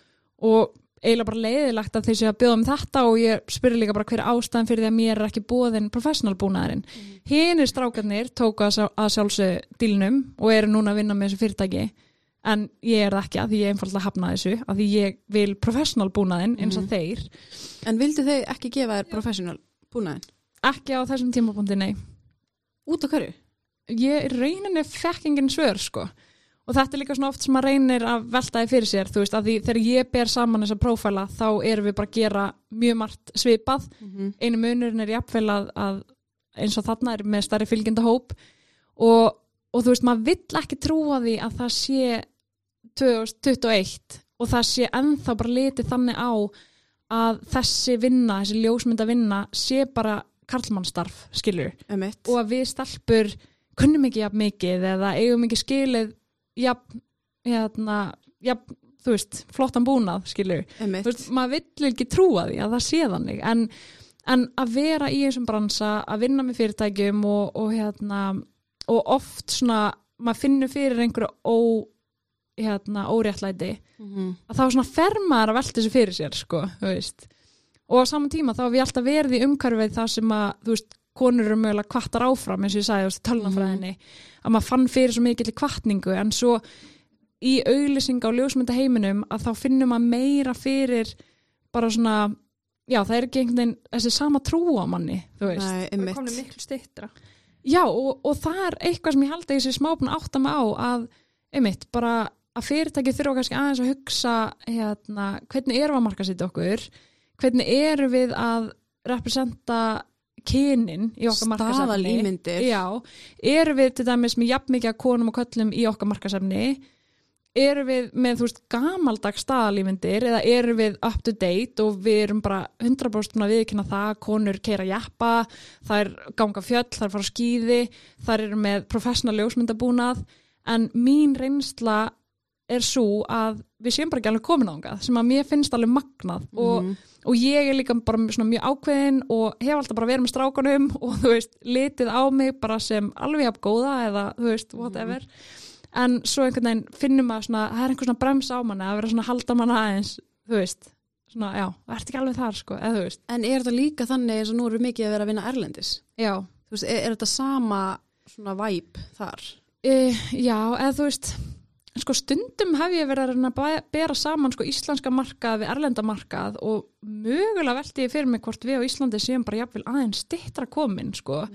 og eiginlega bara leiðilegt að þeir séu að bjóða um þetta og ég spyrir líka bara hver er ástæðan fyrir því að mér er ekki búðin professional búnaðurinn. Mm. Hinnir strákarnir tóku að, sjá- að sjálfsög dílnum og eru núna að vinna með þessu fyrirtæki en ég er það ekki að því ég einfallega hafna þessu að því ég vil professional búnaðinn eins og þeir En vildu þau ekki gefa þér professional búnaðin? ekki á þessum tímapunkti, nei Út á hverju? ég í rauninni fekk engin svör sko og þetta er líka svona oft sem maður reynir að velta því fyrir sér, þú veist, að því þegar ég ber saman þessa prófæla þá erum við bara að gera mjög margt svipað. Mm einu munurinn er jafnvel að, að eins og þarna er með starri fylgjendahóp og, og þú veist, maður vill ekki trúa því að það sé 2021 og það sé ennþá bara litið þannig á að þessi vinna, þessi ljósmynda vinna sé bara karlmannstarf, skilur Emitt. og að við stelpur kunnum ekki jafn mikið eða eigum ekki skilið jafn, hérna, jafn, þú veist, flottan búnað, Emitt. þú veist, maður vill ekki trúa því að það sé þannig. En, en að vera í þessum bransa að vinna með fyrirtækjum og, og hérna og oft svona, maður finnur fyrir einhverju ó, hérna, óréttlæti Mm að þá svona fer maður að velta þessu fyrir sér sko, þú veist. Og á saman tíma þá hef ég alltaf verið í umhverfið það sem að, þú veist, konur eru mögulega kvartar áfram eins og ég sagði, þú veist, tölnafræðinni að maður fann fyrir svo mikill kvartningu en svo í auglýsinga og ljósmynda heiminum að þá finnum maður meira fyrir bara svona já, það er ekki einhvern veginn þessi sama trú á manni, þú veist. Nei, Það komið miklu stittra. Já, og, og það er eitthvað sem ég held að ég sé smábun átta mig á að, einmitt, bara að fyrirtæki þurfa kannski aðeins að hugsa hérna, hvernig erum við að marka sýta okkur? Hvernig erum við að representa kynin í okkar. Já, erum við til dæmis með jafn mikið konum og köllum í okkar markasefni erum við með þú veist gamaldags staðalímyndir eða erum við up to date og við erum bara 100% búin að viðkynna það að konur keira jappa, þær ganga fjöll, þær fara á skýði, þær eru með professional ljósmyndabúnað. En mín reynsla er svo að við séum bara ekki alveg komin ángað sem að mér finnst alveg magnað og, og ég er líka bara svona mjög ákveðin og hef alltaf bara verið með strákunum [laughs] og þú veist, litið á mig bara sem alveg jafn góða eða þú veist, whatever. En svo einhvern veginn finnum maður svona, það er einhver svona brems á manni að vera svona að halda manna aðeins þú veist, svona, já, það ert ekki alveg þar sko, eða þú veist, En er þetta líka þannig eins og nú eru mikið að vera að vinna erlendis? já. Þú veist, er, er þetta sama svona væp þar? e, já, eða þú veist sko stundum hef ég verið að bera saman sko íslenska markað við erlenda markað og mögulega velti ég fyrir mig hvort við á Íslandi séum bara jafnvel aðeins stittra komin sko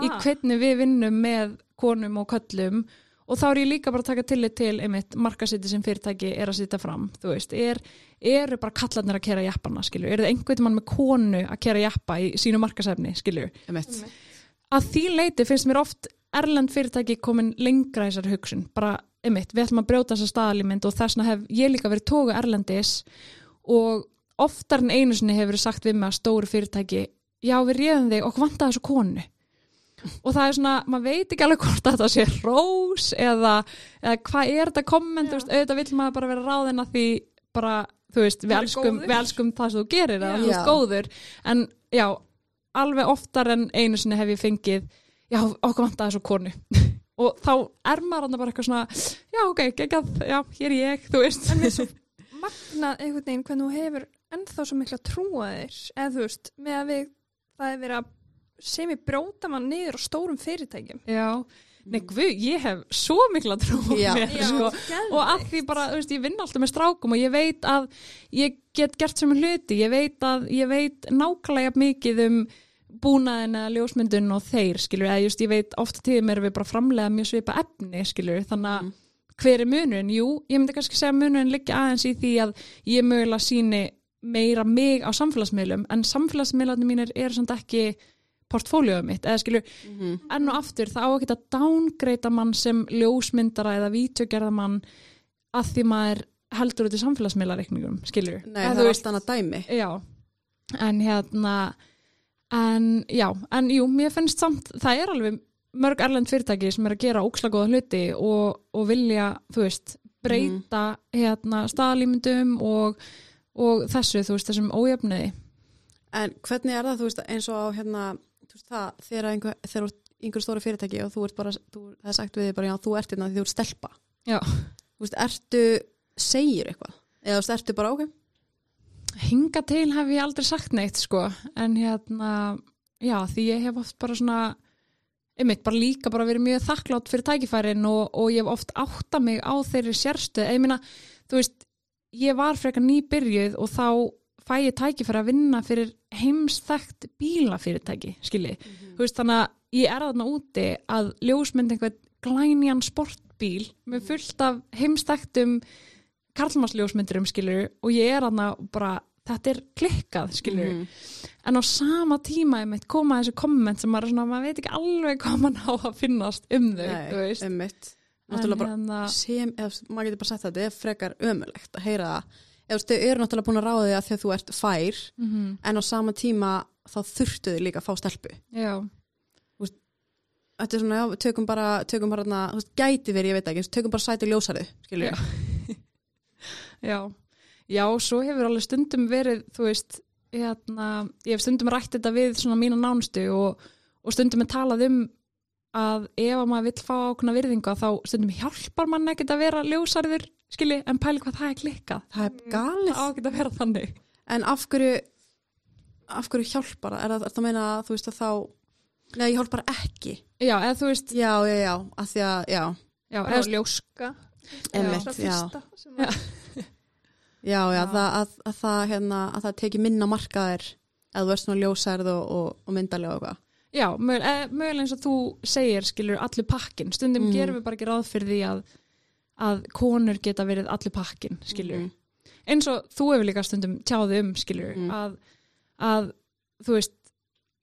í hvernig við vinnum með konum og köllum og þá er ég líka bara að taka tillit til einmitt markasiti sem fyrirtæki er að sitja fram þú veist, er, eru bara kallarnir að kera jappana, skilju, eru það einhvern mann með konu að kera jappa í sínu markasefni, skilju Emitt. Að því leiti finnst mér oft erlend fyrirtæki komin lengra í þessari hugsun bara, einmitt, við ætlum að brjóta þessa staðalímynd og þess vegna hef ég líka verið tógu erlendis og oftar en einu sinni hefur verið sagt við að stóru fyrirtæki já við réðum þig og vantaði þessu konu og það er svona, maður veit ekki alveg hvort þetta sé rós eða, eða hvað er þetta komment, þú veist, auðvitað vill maður bara vera ráðina því bara, þú veist, við elskum, við elskum það sem þú gerir Já. þú Já. ert góður en já, alveg oftar en einu sinni hef ég fengið já, okkur vantaði þessu konu. [laughs] Og þá er maður bara eitthvað svona já, ok, geggjað, já, hér er ég, þú veist. En er svo [laughs] magnað einhvern veginn hvernig þú hefur ennþá svo mikla trúa þér eða þú veist, með að við það er verið að sem ég brjóta mann niður á stórum fyrirtækjum. Já, nei, guð, ég hef svo mikla trú Já. mér, sko. Og að því bara, veist, ég vinn alltaf með strákum og ég veit að ég get gert sem hluti, ég veit að ég veit nákvæmlega mikið um búnaðin eða ljósmyndun og þeir skilur, eða just ég veit ofta tíðum erum við bara framlega mjög svipa efni skilur, þannig að hver er munurinn? Jú, ég myndi kannski segja munurinn liggja aðeins í því að ég mögulega síni meira mig á samfélagsmiðlum en samfélagsmiðlarnir mínir eru samt ekki portfóljóðu mitt, eða skilur Mhm. enn og aftur, það á að downgreita mann sem ljósmyndara eða vítjögerðamann að því maður heldur út í samfélagsmiðlareikningum, skilur Nei, það er allt annað dæmi. Já, en hérna en já, en jú, mér finnst samt, það er alveg mörg erlend fyrirtæki sem er að gera óksla góða hluti og, og vilja, þú veist breyta hérna staðalímyndum og, og þessu, þú veist, þessum ójöfniði En hvernig er það, þú veist, eins og á hérna, veist það, þegar einhver, þegar einhverju stóru fyrirtæki og þú ert bara, þú, það er sagt við þig bara, já, þú ert hérna því þú ert stelpa. Já. Þú veist, ertu, segir eitthvað? Eða þú veist, ertu bara, ok, Hinga til hef ég aldrei sagt neitt sko en hérna, já því ég hef oft bara svona einmitt bara líka bara verið mjög þakklátt fyrir tækifærin og, og ég hef oft átta mig á þeirri sérstu, ég meina þú veist, ég var frekar nýbyrjuð og þá fæ ég tækifæri að vinna fyrir heimstækt bílafyrirtæki, skilji þú veist þannig að ég er þarna úti að ljósmynd einhvern glænjan sportbíl með fullt af heimstæktum karlmannsljósmyndurum skilur og ég er þarna bara þetta er klikkað skilur Mhm. en á sama tíma ég mitt koma þessi komment sem maður, svona, maður veit ekki alveg hvað mann á að finnast um þau þú nei, veist. emmitt. En Náttúrulega bara, hérna, sem, eða maður getur bara sagt þetta, þetta er frekar ömulegt að heyra það. Veist, þau eru náttúrulega búin að ráða því að að þú ert fær, mhm, en á sama tíma þá þurftu þau líka að fá stelpu. já, Þetta er svona, já, tökum bara, tökum bara, þú veist, gæti verið, ég veit ekki, tökum bara sæti ljósarið, skilur Já. [laughs] já. Já, svo hefur alveg stundum verið þú veist, hérna ég hef stundum rætt þetta við svona mína nánustu og, og stundum er talað um að ef að maður vill fá ákveðna virðinga þá stundum hjálpar mann ekkert að vera ljósarður skilji, en pæli hvað það er klikkað Það er galið. það á ekki að vera þannig En af hverju, af hverju hjálpar? Er það, er það að meina að þú veist að þá, nei, ég hjálpar ekki. já, eða þú veist, Já, já, já, að því að, já, já, eða, ljóska Einmitt, Það já. já, já, Já. Það, að, að það, hérna, að það teki minna markaðir að þú ert svona ljósærð og, og, og myndalega og eitthvað. já, mögulega, eh, mögulega eins og þú segir skilur allir pakkin, stundum Mhm. gerum við bara ekki ráð fyrir því að að konur geta verið allir pakkin skilur, Mhm. eins og þú hefur líka stundum tjáði um skilur Mhm. að, að þú veist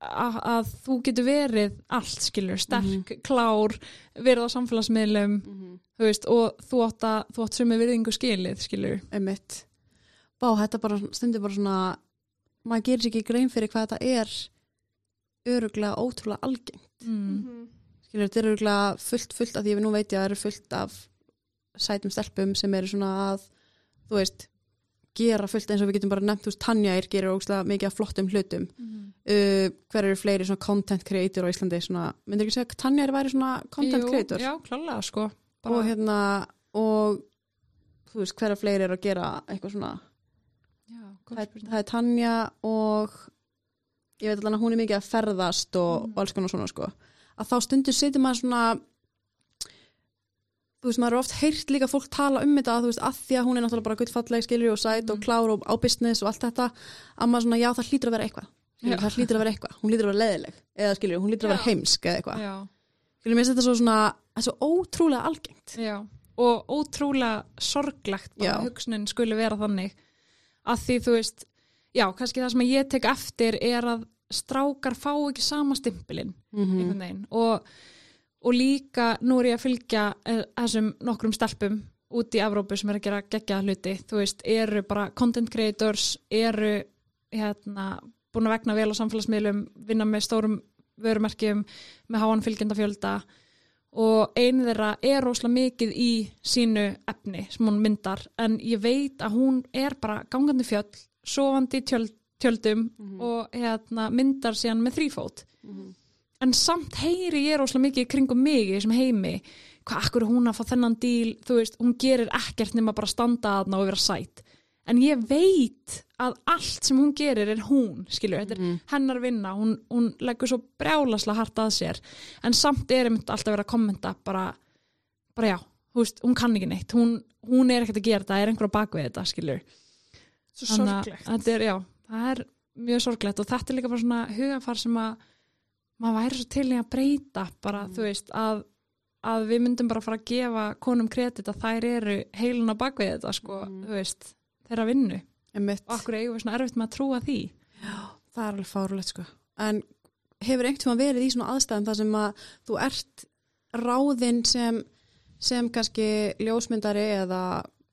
að, að þú getur verið allt skilur, sterk, klár verið á samfélagsmiðlum þú veist, og þú átt að þú átt sem er virðingu skilið skilur Einmitt. Bá, þetta bara stundir bara svona, maður gerir sér ekki grein fyrir hvað þetta er öruglega ótrúlega algengt. mm. Mhm. Skilur, þetta er öruglega fullt, fullt, að því að nú veit ég að það eru fullt af sætum stelpum sem eru svona að, þú veist, gera fullt eins og við getum bara nefnt, þú veist, Tanjair gerir ógslag mikið af flottum hlutum. Uh, hver eru fleiri svona content creator á Íslandi, svona, myndir ekki segja að Tanjair væri svona content Jú, creator? já, klálega sko Og bara, hérna, og þú veist, hver eru fleiri eru að gera eitthvað svona já, það er, það er Tanja og ég veit alveg að hún er mikið að ferðast og, Mhm. og alls konar svona sko að þá stundur situr maður svona þú veist, maður er oft heyrt líka fólk tala um þetta, þú veist, að því að hún er náttúrulega bara gullfalleg skilur og sæt og Mhm. klár og á business og allt þetta, að maður svona, já, það hlýtur að vera eitthvað. Það hlýtur að vera eitthvað, hún hlýtur að vera leðileg eða skilur, hún hlýtur að vera heimsk eða eitthvað, skilur, mér finnst þetta svo svona það er svo ótrúlega algengt. Já. Og ótrúlega sorglegt bara hugsunin skuli vera þannig. Að því þú veist já, kannski mm og, líka nú er ég að fylgja eh, þessum nokkrum stelpum út í Evrópu sem er að gera geggjaða hluti. Þú veist, eru bara content creators eru hérna búin að vegna vel á samfélagsmiðlum vinna með stórum vörumerkjum með háan fylgjendafjölda. Og einu þeirra er rosalega mikið í sínu efni sem hún myndar. En ég veit að hún er bara gangandi fjöll, sofandi í tjöld, tjöldum og hérna, myndar síðan með þrýfót en samt heyri ég rosalega mikið kringum mig í þessum heimi hvað akkur er hún að fá þennan díl þú veist, hún gerir ekkert nema bara standa aðna og vera sætt en ég veit að allt sem hún gerir er hún, skilur, þetta er hennar vinna hún, hún leggur svo brjálaslega hart að sér. En samt er einmitt alltaf verið að kommenta bara, bara já þú veist, hún kann ekki neitt, hún, hún er ekkert að gera þetta, er einhver á bakvið þetta, skilur Svo Þannig að sorglegt. þetta er, já, það er mjög sorglegt og þetta er líka bara svona hugafar sem að maður væri svo til í að breyta bara, þú veist, að, að við myndum bara fara að gefa konum kredit að þær eru heilun á bakvið þetta, sko, þú veist, þeirra vinnu og akkur eigum við svona erfitt með að trúa því. Það er alveg fárulegt sko. En hefur einhvern verið í svona aðstæðum þar sem að þú ert ráðinn sem, sem kannski ljósmyndari eða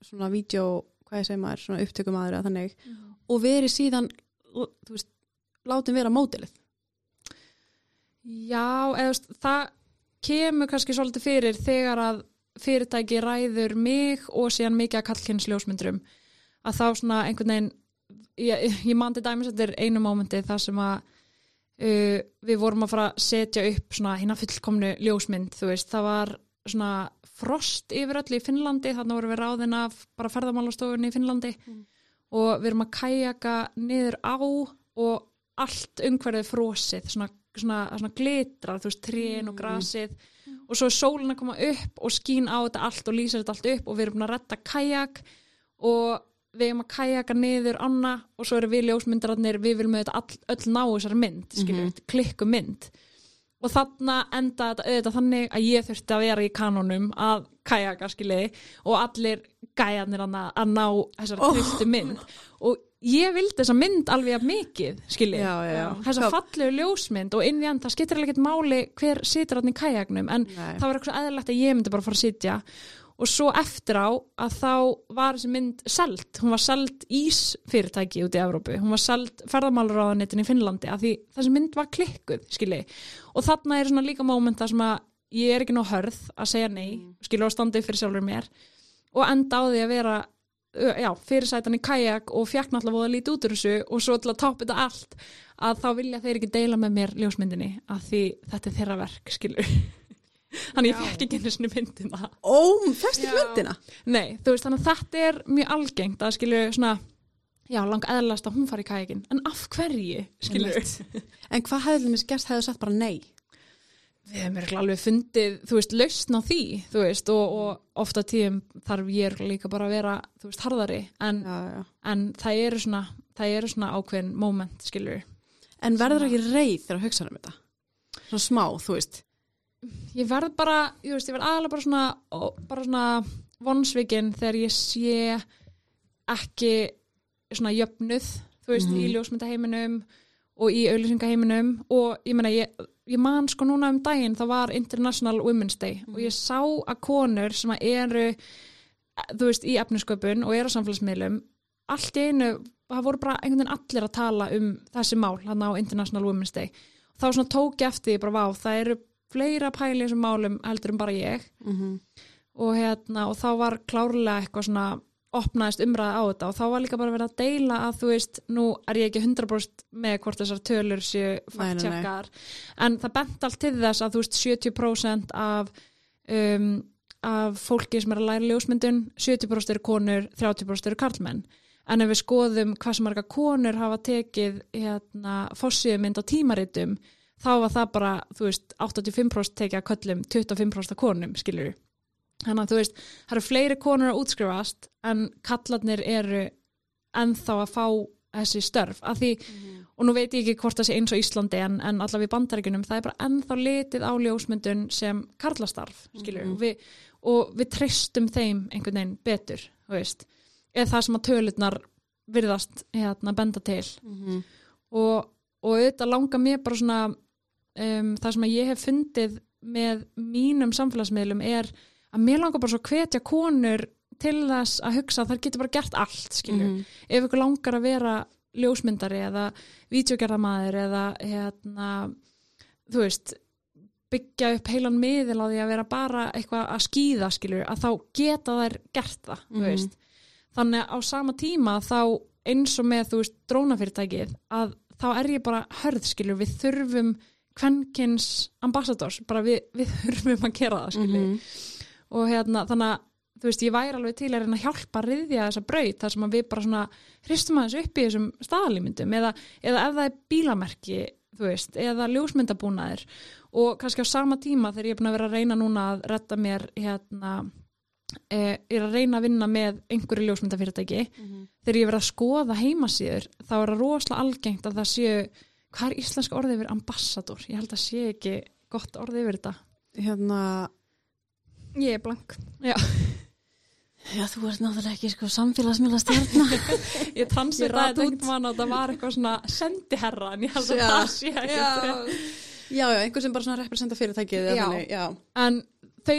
svona vídeo, hvað ég segi maður, svona upptökumadur eða þannig og verið síðan, þú veist, látin vera mótilið. Já, eða það kemur kannski svolítið fyrir þegar að fyrirtæki ræður mig og síðan mikið að kallkynns ljósmyndurum að þá svona einhvern veginn ég, ég man til dæmis þetta er einu mómenti þar sem að uh, við vorum að fara að setja upp svona hérna fullkomnu ljósmynd þú veist, það var svona frost yfir öllu í Finnlandi, þannig vorum við ráðin af bara ferðamálastofunni í Finnlandi Mm. og við erum að kajaka niður á og allt umhverfið frosið, svona, svona, svona glitrar, þú veist, trén og Mm. grasið. Og svo er sólin að koma upp og skín á þetta allt og lýsir þetta allt upp og við erum búin að retta kajak og við erum að kajaka niður anna og svo eru við ljósmyndararnir, við viljum auðvitað all, öll ná þessari mynd, skiljum, mm klikku mynd og þarna enda þetta auðvitað þannig að ég þurfti að vera í kanonum að kajaka skiljiði og allir gæjarnir að, ná þessari Oh. trilltu mynd. Og ég vildi þessa mynd alveg að mikið já. þessa fallegu ljósmynd og inn í enn, það skiptir alveg ekkert máli hver situr hann í kajaknum en Nei. það var eitthvað eðlilegt að ég myndi bara fara að sitja. Og svo eftir á að þá var þessi mynd seld, hún var seld ísfyrirtæki út í Evrópu, hún var seld ferðamálaráðanitin í Finnlandi að því þessi mynd var klikkuð, skilji og þarna er svona líka mómenta sem að ég er ekki nóg hörð að segja nei skilji og standa upp fyrir sjálfur mér og enda á því að vera já, fyrirsætan í kajak og fjekk náttúrulega voða lítið út úr þessu og svo til að toppa þetta allt að þá vilja þeir ekki deila með mér ljósmyndinni að því þetta er þeirra verk, skilur [laughs] þannig ég fekk ekki einu myndina Ó, fæst ekki Já. myndina? Nei, þú veist, þannig að þetta er mjög algengt að skilju svona já, lang eðlast að hún fari í kajakin en af hverju, Einmitt. En hvað hefði mér gerst hefði sagt bara nei? Við hefum örugglega alveg fundið, þú veist, lausn á því þú veist, og, og ofta tíðum þarf ég líka bara að vera þú veist, harðari, en, Já, já. en það eru svona, það eru svona ákveðin moment, skilju En verður ekki reið þegar að hugsa um þetta? Svona smá, þú veist. ég verð bara, ég veist, ég verð aðalega bara svona, bara svona vonsvikinn þegar ég sé ekki svona jöfnuð, þú veist, Mhm. í ljósmyndaheiminum og í auðlýsingaheiminum og ég meina, ég, ég man sko núna um daginn, það var International Women's Day og ég sá að konur sem að eru, þú veist, í efnisköpun og eru á samfélagsmiðlum, allt í einu, það voru bara einhvern veginn allir að tala um þessi mál, hann á International Women's Day. Þá svona tók ég eftir því bara, vá, það eru fleira pæli þessum málum heldur en bara ég. Mm og, hérna, og þá var klárlega eitthvað svona opnaðist umræða á þetta og þá var líka bara verið að deila að þú veist, nú er ég ekki 100% með hvort þessar tölur séu fakttjekkar en það bent allt til þess að þú veist 70% af um, af fólki sem er að læra ljósmyndun 70% eru konur, 30% eru karlmenn. En ef við skoðum hvað sem marga konur hafa tekið hérna, fossíumynd á tímaritum þá var það bara, þú veist, 85% tekið að köllum, 25% að konum, skilur við. Þannig að þú veist, það eru fleiri konur að útskrifast en kallarnir eru ennþá að fá þessi störf. Af því, og nú veit ég ekki hvort það sé eins og Íslandi en, en allavega í bandaríkunum, það er bara ennþá litið á ljósmyndun sem karlastarf, skilur Mhm. við. Og við treystum þeim einhvern veginn betur, þú veist. Eða það sem að tölurnar virðast hérna benda til -hmm. og, og auðvitað langar mér bara svona um, það sem að ég hef fundið með mínum samfélagsmiðlum er að mér langar bara svo hvetja konur til þess að hugsa að þær getur bara gert allt skilur, Mhm. ef ykkur langar að vera ljósmyndari eða vídeogerðamaður eða hérna þú veist byggja upp heilan miðil á því að vera bara eitthvað að skýða skilur að þá geta þær gert það þú Mhm. veist þannig á sama tíma þá eins og með þú veist drónafyrirtækið að þá er ég bara hörð skilur við þurfum kvenkins ambassadors, bara við, við þurfum að gera það skilur Mhm. Og hérna þannig að þú veist ég væri alveg til að hjálpa að riðja þessa braut þar sem við bara svona hristum aðeins upp í þessum staðalímyndum. Eða, eða ef það er bílamerki þú veist, eða ljósmyndabúnaðir og kannski á sama tíma þegar ég er búin að vera að reyna núna að retta mér hérna eh, er að reyna að vinna með einhverju ljósmyndafyrirtæki. Mhm. þegar ég verið að skoða heimasíður þá er það rosalega algengt að það séu hvað er íslenska orðið yfir ambassador? Ég held að sé ekki gott orðið yfir þetta. Hérna, Ég er blank. Já, já, þú ert náttúrulega ekki sko samfélagsmiðla stjarnar. [laughs] ég rata þetta út. mann og það var eitthvað svona sendiherra en ég held að það sé ekki já, já, einhver sem bara svona representa fyrirtækið. Já. þannig, já. en þau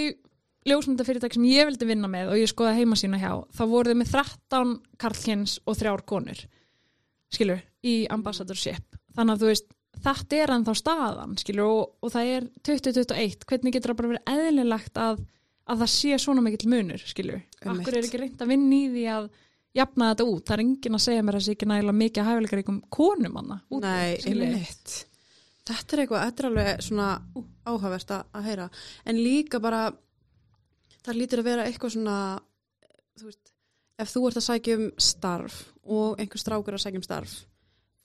ljósmyndafyrirtæki sem ég vildi vinna með og ég skoða heima sína hjá þá voru þau með 13 karlkins og þrjár konur skilur, í ambassadorship þannig að þú veist, þetta er ennþá staðan skilur, og, og það er 2021 hvernig getur það bara verið eðlilegt að, að það sé svona mikill munur Einmitt. akkur er ekki reynd að vinna í því að jafna þetta út, það er enginn að segja mér að það sé ekki nægilega mikið hæfileikaríkum konum hana úti, Nei, einmitt. Þetta er eitthvað, þetta er alveg svona ú, áhugavert að, heyra. En líka bara, það lítur að vera eitthvað svona, þú veist, ef þú ert að sækja um starf og einhver strákur að sækja um starf,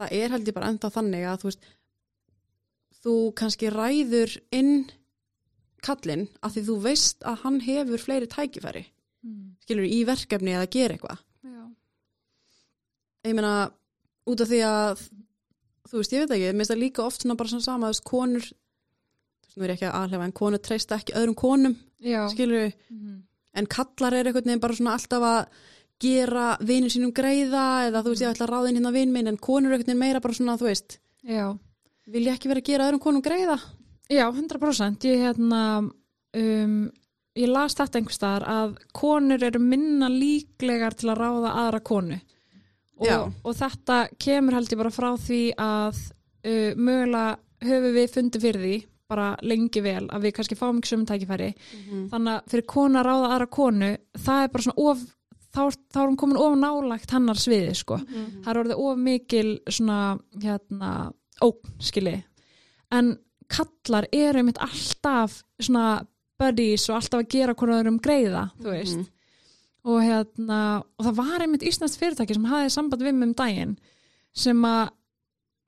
það er held ég bara enda þannig að þú veist, þú kannski ræður inn kallinn að því þú veist að hann hefur fleiri tækifæri, Mm. skilur í verkefni eða gera eitthvað. Ég meina út af því að þú veist, ég veit ekki, mér finnst það líka oft svona bara svona sama, veist, konur þú veist, nú er ég ekki að alhefa, en konur treysta ekki öðrum konum, Já. skilur við Mhm. en kallar er einhvern veginn bara svona alltaf að gera vinur sínum greiða eða þú veist, ég ætla að ráða inn hérna vin minn en konur er einhvern veginn meira bara svona, þú veist Já. vilja ekki vera að gera öðrum konum greiða Já, 100%. Ég, hérna, um, ég las þetta einhvers staðar að konur eru minna líklegar til að ráða aðra konu. Og, og þetta kemur held ég bara frá því að uh, mögulega höfum við fundið fyrir því bara lengi vel að við kannski fáum ekki sömum tækifæri. Þannig að fyrir konu að ráða aðra konu, það er bara svona of, þá, þá er hún komin of nálægt hennar sviði, sko. Mhm. það er orðið of mikil svona, hérna, ógn, skilji en kallar eru einmitt alltaf svona buddies og alltaf að gera hvernig öðrum greiða, þú veist. Mhm. og hérna, og það var einmitt Íslands fyrirtæki sem hafði samband við mig um daginn sem að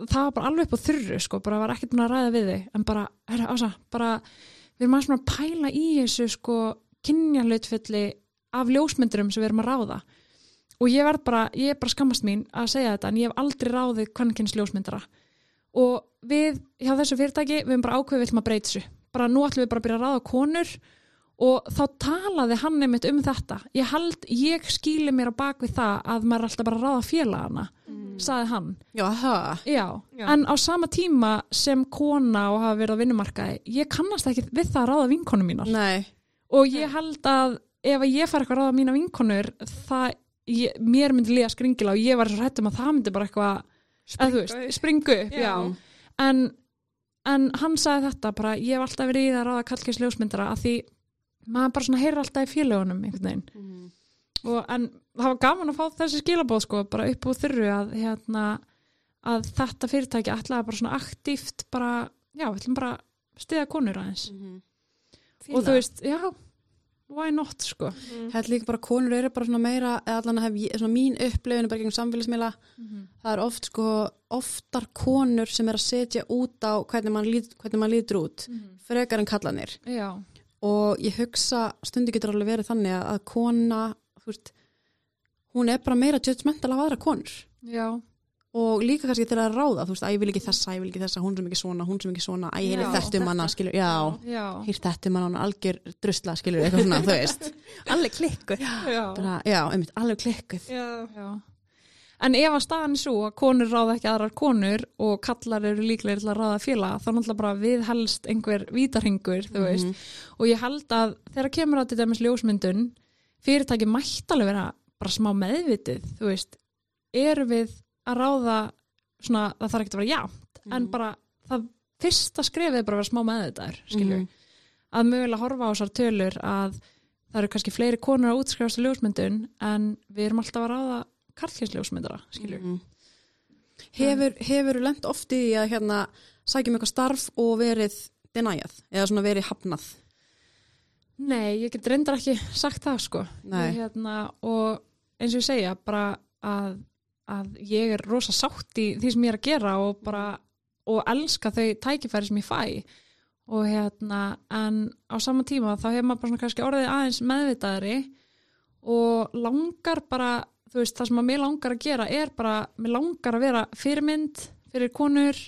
það var bara alveg upp á þurru, sko, bara var ekkert búin að ræða við þig, en bara, herra, ása, bara við erum aðeins svona að pæla í þessu sko, kynjalutfulli af ljósmyndurum sem við erum að ráða. Og ég verð bara, ég er bara skammast mín að segja þetta en ég hef aldrei ráðið kvennkynns ljósmyndara. Og við hjá þessu fyrirtæki, við erum bara ákveðið við ætlum að breyta þessu. Bara nú ætlum við bara að byrja að ráða konur og þá talaði hann einmitt um þetta. Ég held, ég skýli mér á bak við það að maður er alltaf bara að ráða félagana saði hann. Já, Já, Já. en á sama tíma sem kona og hafa verið á vinnumarkaði ég kannast ekki við það að ráða vinkonum mínar. Nei, og ég held að ef að ég fær eitthvað að ráða mína vinkonur það, ég, mér myndi líða skringila og ég var svo hrættum að það myndi bara eitthvað eða þú veist, upp. springu upp, Já. En, en hann sagði þetta bara, ég hef alltaf verið í það að ráða kallkins ljósmyndara að því maður bara svona heyrir alltaf í félögunum einhvern veginn Mhm. og, en það var gaman að fá þessi skilabóð sko, bara upp úr þurru að, hérna, að þetta fyrirtæki ætlaði bara svona aktíft bara, já, við ætlum bara stiða konur aðeins Fíla. og þú veist, já, why not sko? Mm. Þetta líka bara konur eru bara svona meira eða allan að hef ég, svona mín upplifinu bara gegn samfélagsmiðla. Það er oft sko oftar konur sem er að setja út á hvernig mann, lít, hvernig mann lítur út frekar en kallanir já, og ég hugsa stundi getur alveg verið þannig að, að kona þú veist, hún er bara meira judgmental af aðra konur. Já, og líka kannski til að ráða þú veist, að ég vil ekki þessa, ég vil ekki þessa, hún sem ekki svona hún sem ekki svona, að ég Já. heyrði þetta um hana skilur, já, já, hýrt þetta um hana er algjör drusla, skilur, eitthvað svona, þú veist [laughs] Allir klikkur. já. bara, já, einmitt, alveg klikkuð Já. Já. En ef að staðan er svo að konur ráða ekki aðrar konur og kallar eru líklega til að ráða félag, þá náttúrulega bara við helst einhver vítarhingur, þú veist. Og ég held að þegar kemur á til dæmis ljósmyndun, fyrirtæki mætti alveg vera bara smá meðvitið, þú veist. Eru við að ráða svona, það þarf ekki að vera jámt, en bara það fyrsta skrefið er bara að vera smá meðvitaður, skilju. Að mögulega horfa á þessar tölur að það eru kannski fleiri konur að útskrifast í ljósmyndun en við erum alltaf að ráða karlkynsljósmyndara, skilju. Mhm. Hefur, hefur lent oft í að hérna sækjum eitthvað starf og verið denæjað eða svona verið hafnað Nei, ég get reyndar ekki sagt það, sko. Nei. Ég, hérna, og eins og ég segja, bara að, að ég er rosa sátt í því sem ég er að gera og bara, og elska þau tækifæri sem ég fæ. Og hérna, en á sama tíma þá hefur maður bara svona kannski orðið aðeins meðvitaðri og langar bara, þú veist, það sem að mér langar að gera er bara, mér langar að vera fyrirmynd fyrir konur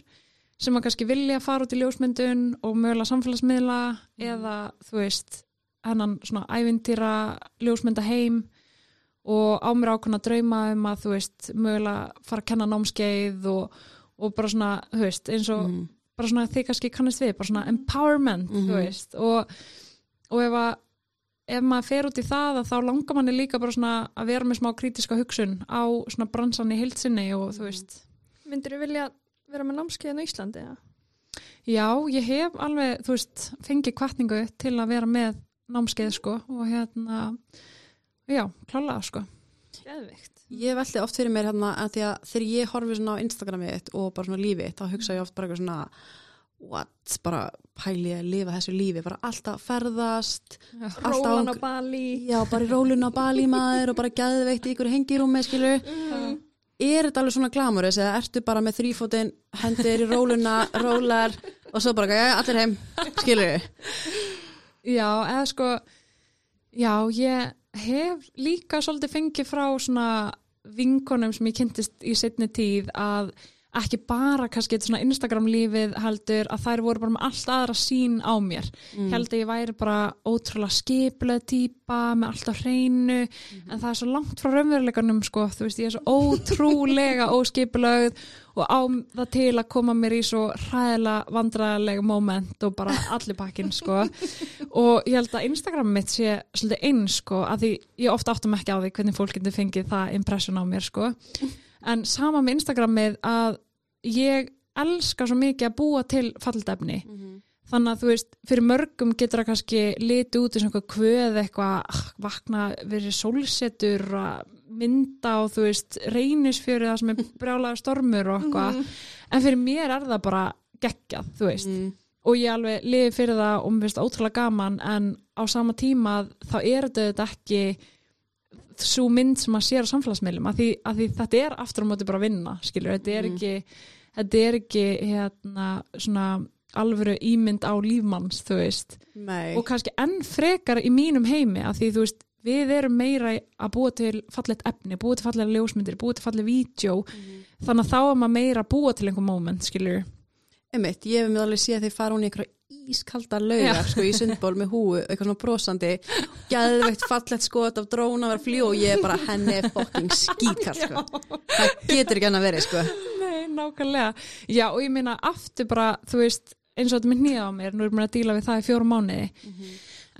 sem að kannski vilja fara út í ljósmyndun og mögulega samfélagsmiðla eða, þú veist, hennan svona ævintýra ljósmynda heim og á mér ákveðna drauma um að, þú veist, mögulega fara að kenna námskeið og, og bara svona, þú veist, eins og mm. bara svona þið kannski kannast við, bara svona empowerment, Mhm. þú veist, og, og ef að ef maður fer út í það að þá langar manni líka bara svona að vera með smá krítiska hugsun á svona bransan í heilsinni og þú veist, Myndir þú vilja vera með námskeiðin á Íslandi? Ja? já, ég hef alveg, þú veist, fengið kvartningu til að vera með námskeið, sko, og hérna já, klálega, sko. Geðvikt. Ég veldi oft fyrir mér hérna að því að þegar ég horfi svona á Instagramið og bara svona lífið þá hugsa ég oft bara eitthvað svona what, bara pæli ég að lifa þessu lífi, bara alltaf ferðast alltaf Rólan á Bali. Já, bara í rólun á Bali [laughs] maður og bara gæðveitt í ykkur hengirúmi, skilur Mm. er þetta alveg svona glamurus eða ertu bara með þrýfótin, hendir í róluna rólar og svo bara, já, allir heim skilur Já, eða sko já, ég hef líka svolítið fengið frá svona vinkonum sem ég kynntist í setni tíð að ekki bara kannski þetta svona Instagram lífið heldur að þær voru bara með allt aðra sín á mér. Mm. Held að ég væri bara ótrúlega skipulega típa með allt á hreinu en það er svo langt frá raunveruleikanum sko, þú veist, ég er svo ótrúlega [laughs] óskipulegð og á það til að koma mér í svo hræðilega vandræðilega moment og bara allir pakkin sko [laughs] og ég held að Instagram mitt sé svolítið eins sko að því ég ofta áttum ekki á því hvernig fólk getur fengið það impression á mér sko en sama með Instagramið að ég elska svo mikið að búa til falldefni þannig að þú veist, fyrir mörgum getur það kannski liti út eins og eitthvað kvöð eitthvað, ah, vakna verið sólsetur að mynda og þú veist, reynisfjörið það sem er [laughs] brjálaður stormur og eitthvað. En fyrir mér er það bara geggjað, þú veist. Mm. og ég alveg lifi fyrir það og mér finnst það ótrúlega gaman en á sama tíma þá er þetta ekki svo mynd sem maður sér á samfélagsmiðlum að því, að því þetta er aftur á móti bara að vinna skilur, þetta er Mhm. ekki þetta er ekki hérna svona alvöru ímynd á lífmanns þú veist, Nei. og kannski enn frekar í mínum heimi að því þú veist við erum meira að búa til fallet efni, búa til fallega ljósmyndir, búa til fallega vídeo, þannig að þá er maður meira að búa til einhver moment, skilur Einmitt, ég hef með alveg séð þeir fara hún í einhverja ískalda laugar sko, í sundból með húu, eitthvað svona brosandi gæðveikt fallett skot af dróna var fljú og ég er bara henni er fucking skíkall sko. það getur ekki hann að vera sko. Nei, nákvæmlega. Já, og ég meina aftur bara, þú veist, eins og þetta með nýða á mér, nú erum við að díla við það í fjórum mánuði.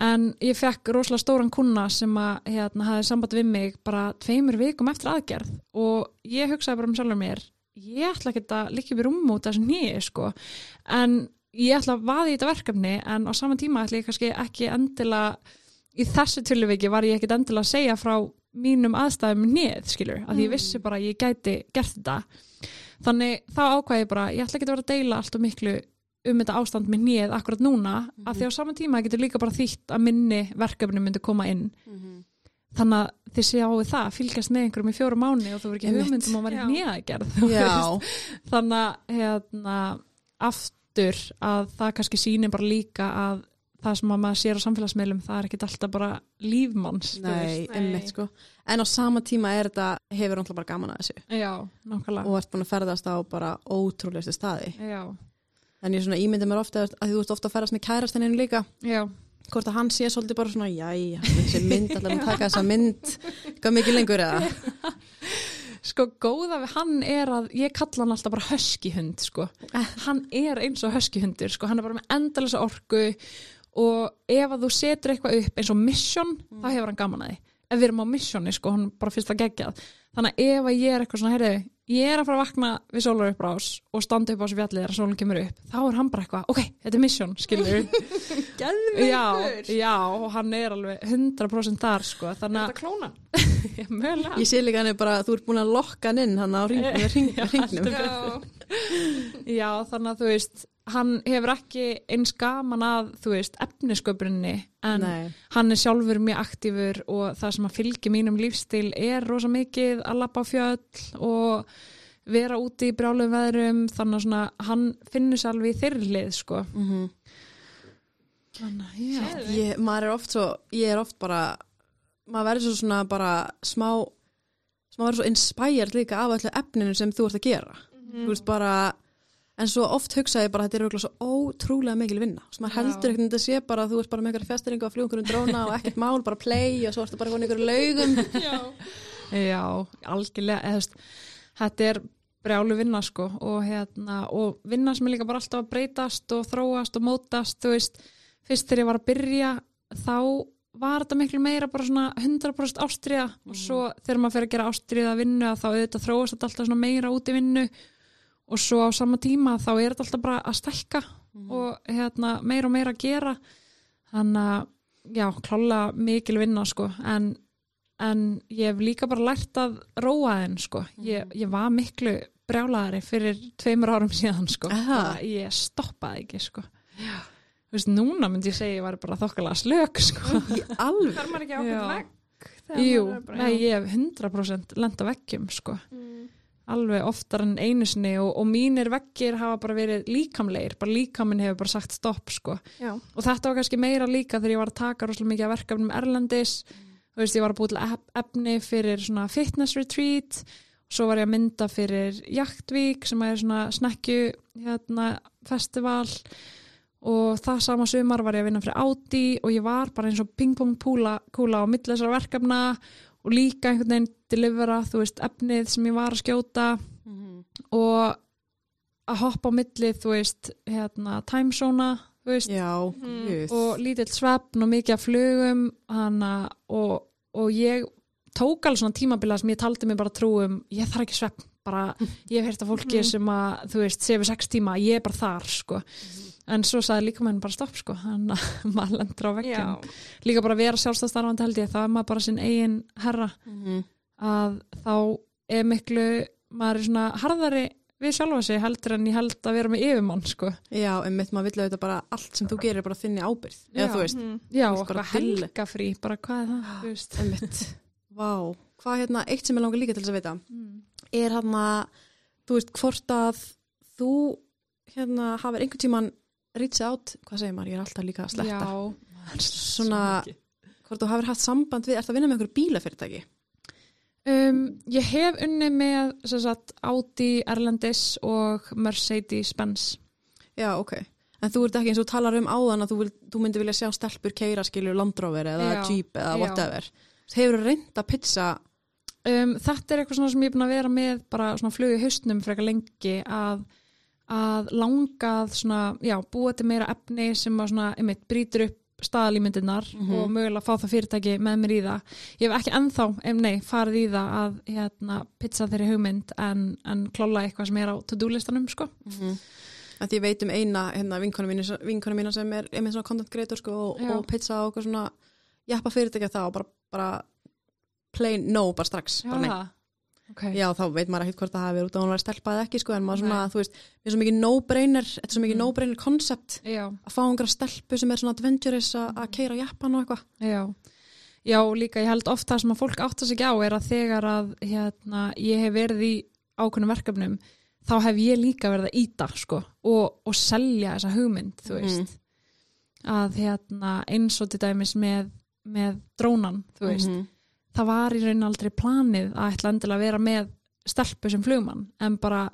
En ég fekk rosalega stóran kuna sem að hérna, hafði samband við mig bara tveimur vikum eftir aðgerð og ég hugsaði bara um sjálfur mér, ég ætla ekki að líka upp í rúm út þessu nýju, sko. En ég ætla að vaði í þetta verkefni en á saman tíma ætla ég kannski ekki endilega, í þessu tilviki var ég ekkit endilega að segja frá mínum aðstæðum nýð, skilur, að ég vissi bara að ég gæti gert þetta. Þannig þá ákvæði ég bara, ég ætla ekki að vera að deila allt og miklu um þetta ástand með nýð akkurat núna, að því á saman tíma getur líka bara þýtt að minni verkefni myndi koma inn. Þannig að þið sjáu það, fylgjast með einhverjum í fjóru mánu og þú verður ekki hugmyndum að vera Já, þannig að hérna, aftur að það kannski sýnir bara líka að það sem að maður sér á samfélagsmiðlum það er ekkit alltaf bara lífmanns nei, einmitt sko. En á sama tíma er þetta, hefur hann bara gaman að þessu. Já, nákvæmlega. Og ert búin að ferðast á bara ótrúlegustu staði. Já, en ég svona ímyndi mér ofta að þú ert ofta að ferðast með kærastenninu líka. Já, hvort að hann sé svolítið bara svona jæja, þessi mynd, allar að [laughs] taka þessa mynd hvað mikið lengur eða [laughs] sko góða við hann er að ég kalla hann alltaf bara höskihund sko. [laughs] hann er eins og höskihundur sko. hann er bara með endalisa orku og ef að þú setur eitthvað upp eins og mission, þá hefur hann gaman að því ef við erum á missioni, sko, hann bara fyrst að geggjað þannig að ef að ég er eitthvað svona heyrðu, ég er að fara að vakna við sólar uppbrás og standa upp á þessu fjallið þegar sólun kemur upp þá er hann bara eitthvað, ok, þetta er mission, skilur [laughs] já, já, og hann er alveg 100% þar, sko, þannig að klónan? [laughs] [laughs] ég mögulega ég sé líka hann er bara, þú ert búin að lokka hann inn hann á ring, [laughs] Já, ring, já, ringnum Já. Já, þannig að þú veist, hann hefur ekki eins gaman að, þú veist, efnisköpuninni, en Nei. hann er sjálfur mjög aktífur og það sem að fylgja mínum lífstíl er rosa mikið að lappa á fjöll og vera úti í brjálum veðrum, þannig að svona, hann finnur sér alveg í þeirri lið, sko. Mhm. Þannig að, já. ég, maður er oft svo, ég er oft bara maður verður svo svona bara smá maður verður svo inspired líka af öllu efninu sem þú ert að gera. Þú veist bara en svo oft hugsa ég bara að þetta er örugglega svo ótrúlega mikil vinna. Svo maður Já. heldur ekkert að þetta sé bara að þú ert bara með einhverja festeringu að fljúngur um dróna og ekkert mál, bara play og svo ertu bara konin einhverju laugum. [laughs] Já, algjörlega, eða, þú veist, þetta er brjálu vinna sko og, hérna, og vinna sem er líka bara alltaf að breytast og þróast og mótast, þú veist, fyrst þegar ég var að byrja þá var þetta miklu meira bara svona 100% ástriða og svo þegar maður fer að gera ástriða vinnu að þá auðvitað þróast þetta alltaf svona meira út í vinnu og svo á sama tíma þá er þetta alltaf bara að stækka og hérna, meira og meira að gera þannig að já, klála mikil vinna sko en, en ég hef líka bara lært að róa þenn sko ég, ég var miklu brjálaðari fyrir tveimur árum síðan sko. Aha. ég stoppaði ekki sko. Þú veist, núna myndi ég segja ég var bara þokkalega slök sko. Í alveg. Þar maður ekki ákveð þegar Jú, bara- nei, ég hef 100% lenda veggjum sko. Mm. alveg oftar en einu sinni og, og mínir veggir hafa bara verið líkamleir bara líkaminn hefur bara sagt stopp sko. Já. og þetta var kannski meira líka þegar ég var að taka rosalega mikið af verkefnum erlendis þú veist, ég var að búið til ef- efni fyrir svona fitness retreat svo var ég að mynda fyrir Jaktvík sem er svona snekju hérna, festival og það sama sumar var ég að vinna fyrir Audi og ég var bara eins og pingpong kúla á milli þessara verkefna og líka einhvern veginn delivera, þú veist, efnið sem ég var að skjóta og að hoppa á milli, þú veist, hérna, timezona, þú veist, Já, Mm. guð. og lítill svefn og mikið af flugum hana, og, og ég tók alveg svona tímabila sem ég taldi mig bara trú um, ég þarf ekki svefn bara, [laughs] ég hef heyrt af fólki Mhm. sem að, þú veist, sefur sex tíma, ég er bara þar, sko en svo sagði líka menn bara stopp, sko þannig að [laughs] maður lendur á veggjum Já. líka bara vera sjálfstæðstarfandi held ég, þá er maður bara sinn eigin herra Mhm. að þá er miklu maður er svona harðari við sjálfa sig heldur en ég held að vera með yfirmann sko. Já, en mitt maður vill auðvitað bara allt sem þú gerir er bara þinni ábyrð. Eða þú veist, Mm. já, dilli. helgafrí bara hvað er það, þú veist. [laughs] Vá, hvað hérna, eitt sem ég langar líka til þess að vita, mm. er hérna, þú veist, hvort að þú hérna hafið einhvern tíman reachið átt, hvað segir maður, ég er alltaf líka að sletta, já, [laughs] Svona- hvort þú hafið haft samband við, ert að vinna með einhverju bílafyrirtæki? um, ég hef unni með sem sagt, Audi, Erlendis og Mercedes-Benz Já, ok. En þú ert ekki eins og talar um áðan að þú, vil, þú myndi vilja sjá stelpur keira skilur Land Rover eða Já, Jeep eða já. Hefur þú reynd að pizza, um, þetta er eitthvað sem ég er búin að vera með bara svona flug í haustnum frekar lengi að, að langað svona, já, búa til meira efni sem að svona, einmitt, brýtur upp staðalímyndirnar Mhm. og mögulega fá það fyrirtæki með mér í það. Ég hef ekki ennþá, em, nei, farið í það að hérna, pizza þeirri hugmynd en, en klála eitthvað sem er á to-do listanum, sko. að ég veit um eina hérna, vinkona, mína, sem er einmitt svona content creator sko, og, og pizza og eitthvað svona jappa fyrirtækja það og bara, bara plain no, bara strax. bara nei. það. Okay. Já, þá veit maður ekkert hvort það hafi verið út að hún var stelpa eða ekki, sko, en maður svona, Nei. þú veist, mér er svo mikið no-brainer, þetta er svo mikið Mm. no-brainer koncept Já. að fá einhverja stelpu sem er svona adventurous að Mm. keira Japan og eitthvað. Já. Já, líka ég held ofta sem að fólk átta sig ekki á er að þegar að hérna, ég hef verið í ákveðnum verkefnum þá hef ég líka verið að íta sko, og, og selja þessa hugmynd þú veist að hérna, eins og til dæmis með, með drónan þú veist, Mhm. það var í raun aldrei planið að ætla endilega að vera með stelpu sem flugmann en bara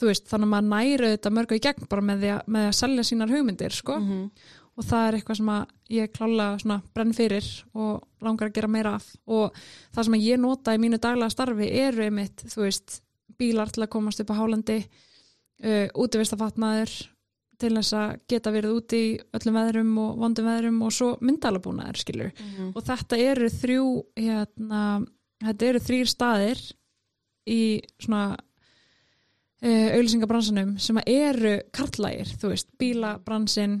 þú veist, þannig að maður næri þetta mörgu í gegn bara með því að, með að selja sínar hugmyndir sko Mhm. og það er eitthvað sem að ég klála svona brenn fyrir og langar að gera meira af og það sem að ég nota í mínu daglega starfi eru einmitt, þú veist, bílar til að komast upp á hálandi uh, útivistafatnaður til þess að geta verið úti í öllum veðrum og vondum veðrum og svo myndalabúnaður skilur. Mhm. og þetta eru þrjú hérna, þetta eru þrýr staðir í svona uh, auðlýsingabransanum sem eru karlægir, þú veist, bílabransin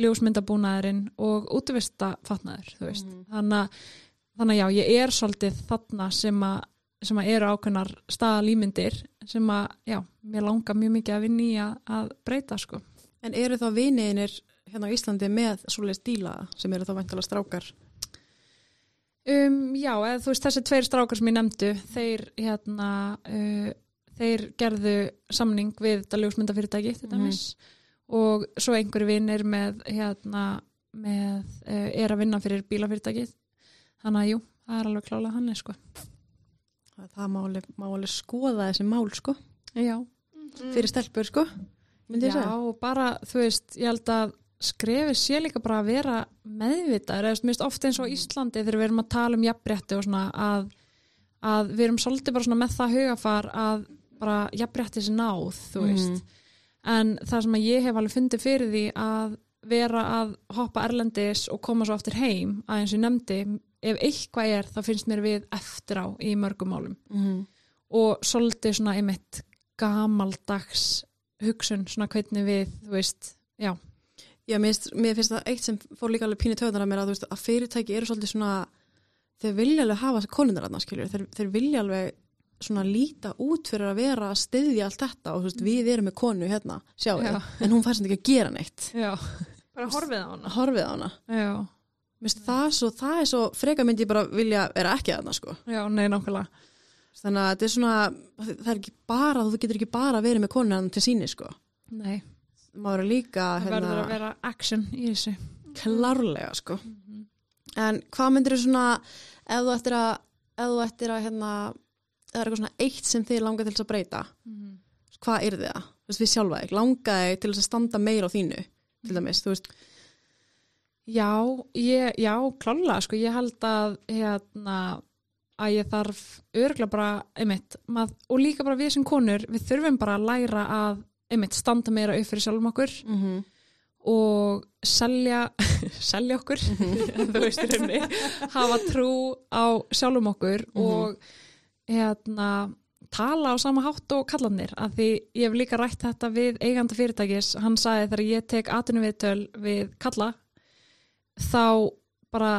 ljósmyndabúnaðurinn og útvistafatnaður, þú veist. Þannig, að, þannig að já, ég er svolítið þarna sem að, sem að eru ákveðnar staðalýmyndir sem að, já, mér langar mjög mikið að að, að breyta, sko En eru þá viniðinir hérna á Íslandi með svoleiðis díla sem eru þá væntalega strákar? Um, já, eða þú veist þessi tveir strákar sem ég nefndu, þeir hérna, uh, þeir gerðu samning við þetta ljósmyndafyrirtæki til Mhm. dæmis og svo einhverju vinnir með hérna, með, uh, er að vinna fyrir bílafyrirtæki þannig að jú, það er alveg klálega hann sko. Það, það má, alveg, skoða þessi mál sko, Já, fyrir stelpur sko, já, og bara þú veist, ég held að skrefi sé líka bara að vera meðvitaður, eða veist, ofta eins og á Íslandi þegar við erum að tala um jafnrétti og svona að, að við erum svolítið bara svona með það hugafar að bara jafnrétti sé náð, þú veist. Mhm. en það sem að ég hef alveg fundið fyrir því að vera að hoppa erlendis og koma svo aftur heim að eins og ég nefndi, ef eitthvað er þá finnst mér við eftir á í mörgum málum. Mm og svolítið svona einmitt gamaldags hugsun, svona hvernig við, þú veist, já Já, mér finnst, mér finnst það eitt sem fór líka alveg pínu töðunar að mér að, þú veist, að fyrirtæki eru svolítið svona, þeir vilja alveg hafa konundar aðna, skiljur, þeir, þeir vilja alveg svona líta út fyrir að vera að styðja allt þetta og þú veist, við erum með konu hérna, sjáu, Já. en hún fær sem ekki að gera neitt. Já, bara horfið á hana Horfið á hana. já, Mist, það, er svo, það er svo, freka myndi ég bara vilja vera ekki þarna, sko. já, nei, nákvæmlega. Þannig að þetta er svona, það er ekki bara, þú getur ekki bara verið með konu hann til síni, sko. Nei, Maður er líka, það hérna, verður að vera action í þessu. klárlega, sko. En hvað myndir þú svona, ef þú ættir að, ef þú ættir að, hérna, eða er eitthvað svona eitt sem þið langar til þess að breyta, hvað er það? Þú veist, við sjálfa þig, langaði til þess að standa meira á þínu, til dæmis, þú veist, Já, ég, já, klálega, sko, ég held að, hérna, að ég þarf örgulega bara, einmitt, mað, og líka bara við sem konur, við þurfum bara að læra að, einmitt, standa meira upp fyrir sjálfum okkur mm -hmm. og selja, [laughs] selja okkur, [laughs] þú veist, í rauninni, hafa trú á sjálfum okkur og, hérna, tala á sama hátt og kallanir, að því ég hef líka rætt þetta við eiganda fyrirtækis, hann sagði þegar ég tek atvinnuviðtöl við kalla, þá bara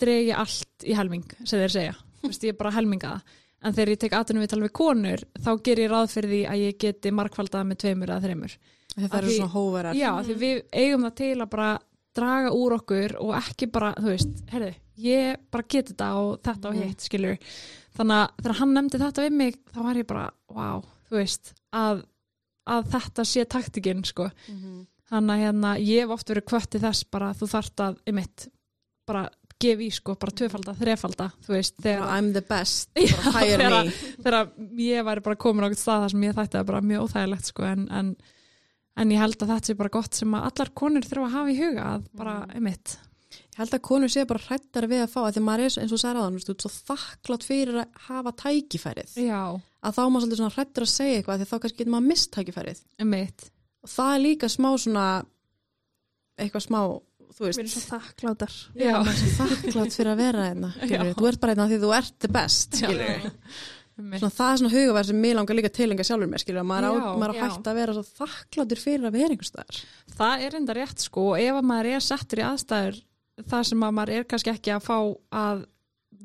dregi allt í helming sem þeir segja, veist ég er bara helminga en þegar ég tek atvinnum við tala við konur þá ger ég ráð fyrir því að ég geti markfaldað með tveimur eða þreimur það eru svona hóverar. já, því við eigum það til að bara draga úr okkur og ekki bara þú veist, herri, ég bara geti þetta og þetta og Mhm. hitt, skilur þannig að þegar hann nefndi þetta við mig þá var ég bara, wow, þú veist að, að þetta sé taktikinn sko, Mhm. Þannig að hérna, ég hef oft verið kvötti þess bara þú þarft að, einmitt, bara gef í sko, bara tvöfalda, þrefalda, þú veist, þegar, I'm the best, Já, þegar- þegar ég væri bara komin á einhvern stað þar sem ég þætti það bara mjög óþægilegt sko, en, en, en ég held að þetta sé bara gott sem að allar konur þurfa að hafa í huga að bara, einmitt, Ég held að konur sé bara hrættar við að fá að því maður er eins og særa þannig, þú veist, svo þakklátt fyrir að hafa tækifærið. já, Að þá maður svolítið svona hrættur að segja eitthvað því þá kannski getur maður mist tækifærið. einmitt, Og það er líka smá svona, eitthvað smá, þú við erum veist, svo þakklátar já, þakklátt fyrir að vera hérna. [laughs] skilurðu. Já. Þú ert bara hérna því þú ert the best, [laughs] Svona, það er svona hugaverð sem mér langar líka tilenga sjálfur mér, skilur, maður, á, Já, maður á já. hægt að vera svo þakkláttur fyrir að vera einhvers staðar. það er enda rétt sko, og ef að maður er settur í aðstæður þar sem að maður er kannski ekki að fá að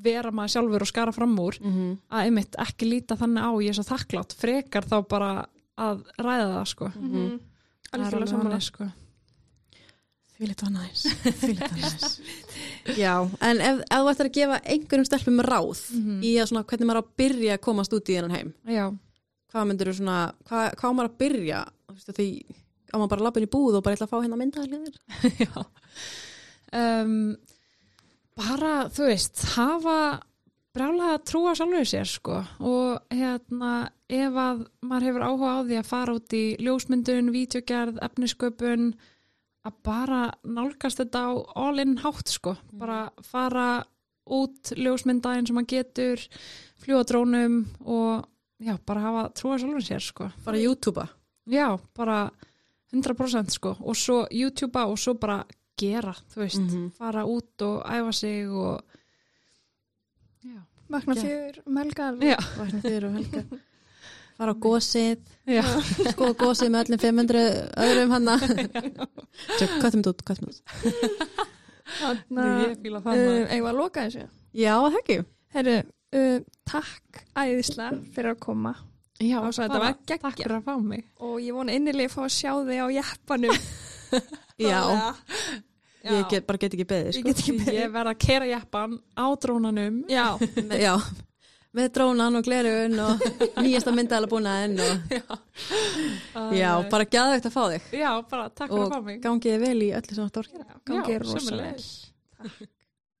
vera maður sjálfur og skara fram úr, Mm -hmm. að einmitt ekki líta þannig á ég er svo þakklátt, frekar þá bara að ræða það sko Mhm. Mhm. Það er alveg saman þannig, sko. Lítið var næs, því lítið var næs. Já, en ef, ef þú ættir að gefa einhverjum stelpum ráð Mhm. í að svona hvernig maður á að byrja að komast út í þennan heim, Já, hvað myndir þú svona, hvað, hvað á maður að byrja, þú veist, því á maður bara að inn í búð og bara ætla að fá hérna myndaðalíðir? [laughs] já um, bara, þú veist hafa brálega að trúa sjálfur sér sko og hérna ef að maður hefur áhuga á því að fara út í ljósmyndun, vídeogerð, efnisköpun að bara nálgast þetta á all-in hátt sko. Bara fara út ljósmynda eins og maður getur fljúa drónum og já, bara hafa trúa sjálfur sér sko. Bara YouTubea? Já, bara 100% sko. Og svo YouTubea og svo bara gera, þú veist, Mhm. fara út og æfa sig og já, vakna fjör, um melgar já, Vakna fyrir og helga. Fara á gósið, [laughs] skoða gósið með öllum 500 öðrum hanna. Tjók, hvað þeim út, hvað þeim út? Þannig ég að það maður. eigum við að loka þessu Já, það ekki. Herru, uh, takk æðislega fyrir að koma Já, Og svo þetta var geggjað. Takk fyrir að fá mig og ég vona innilega að fá að sjá þig á jeppanum [laughs] Já, Já. ég get, bara get ekki beðið, Ég sko. beðið. Ég verð að kera jeppan á drónanum Já, [laughs] Já, með drónan og glerugun og [laughs] nýjasta myndaðala búnaðinn og já, bara gæðvegt að fá þig. Já, bara takk fyrir og að fá mig. gangiði vel í öllu sem þetta orkir. gangi Já, rosa vel. Sömuleiðis.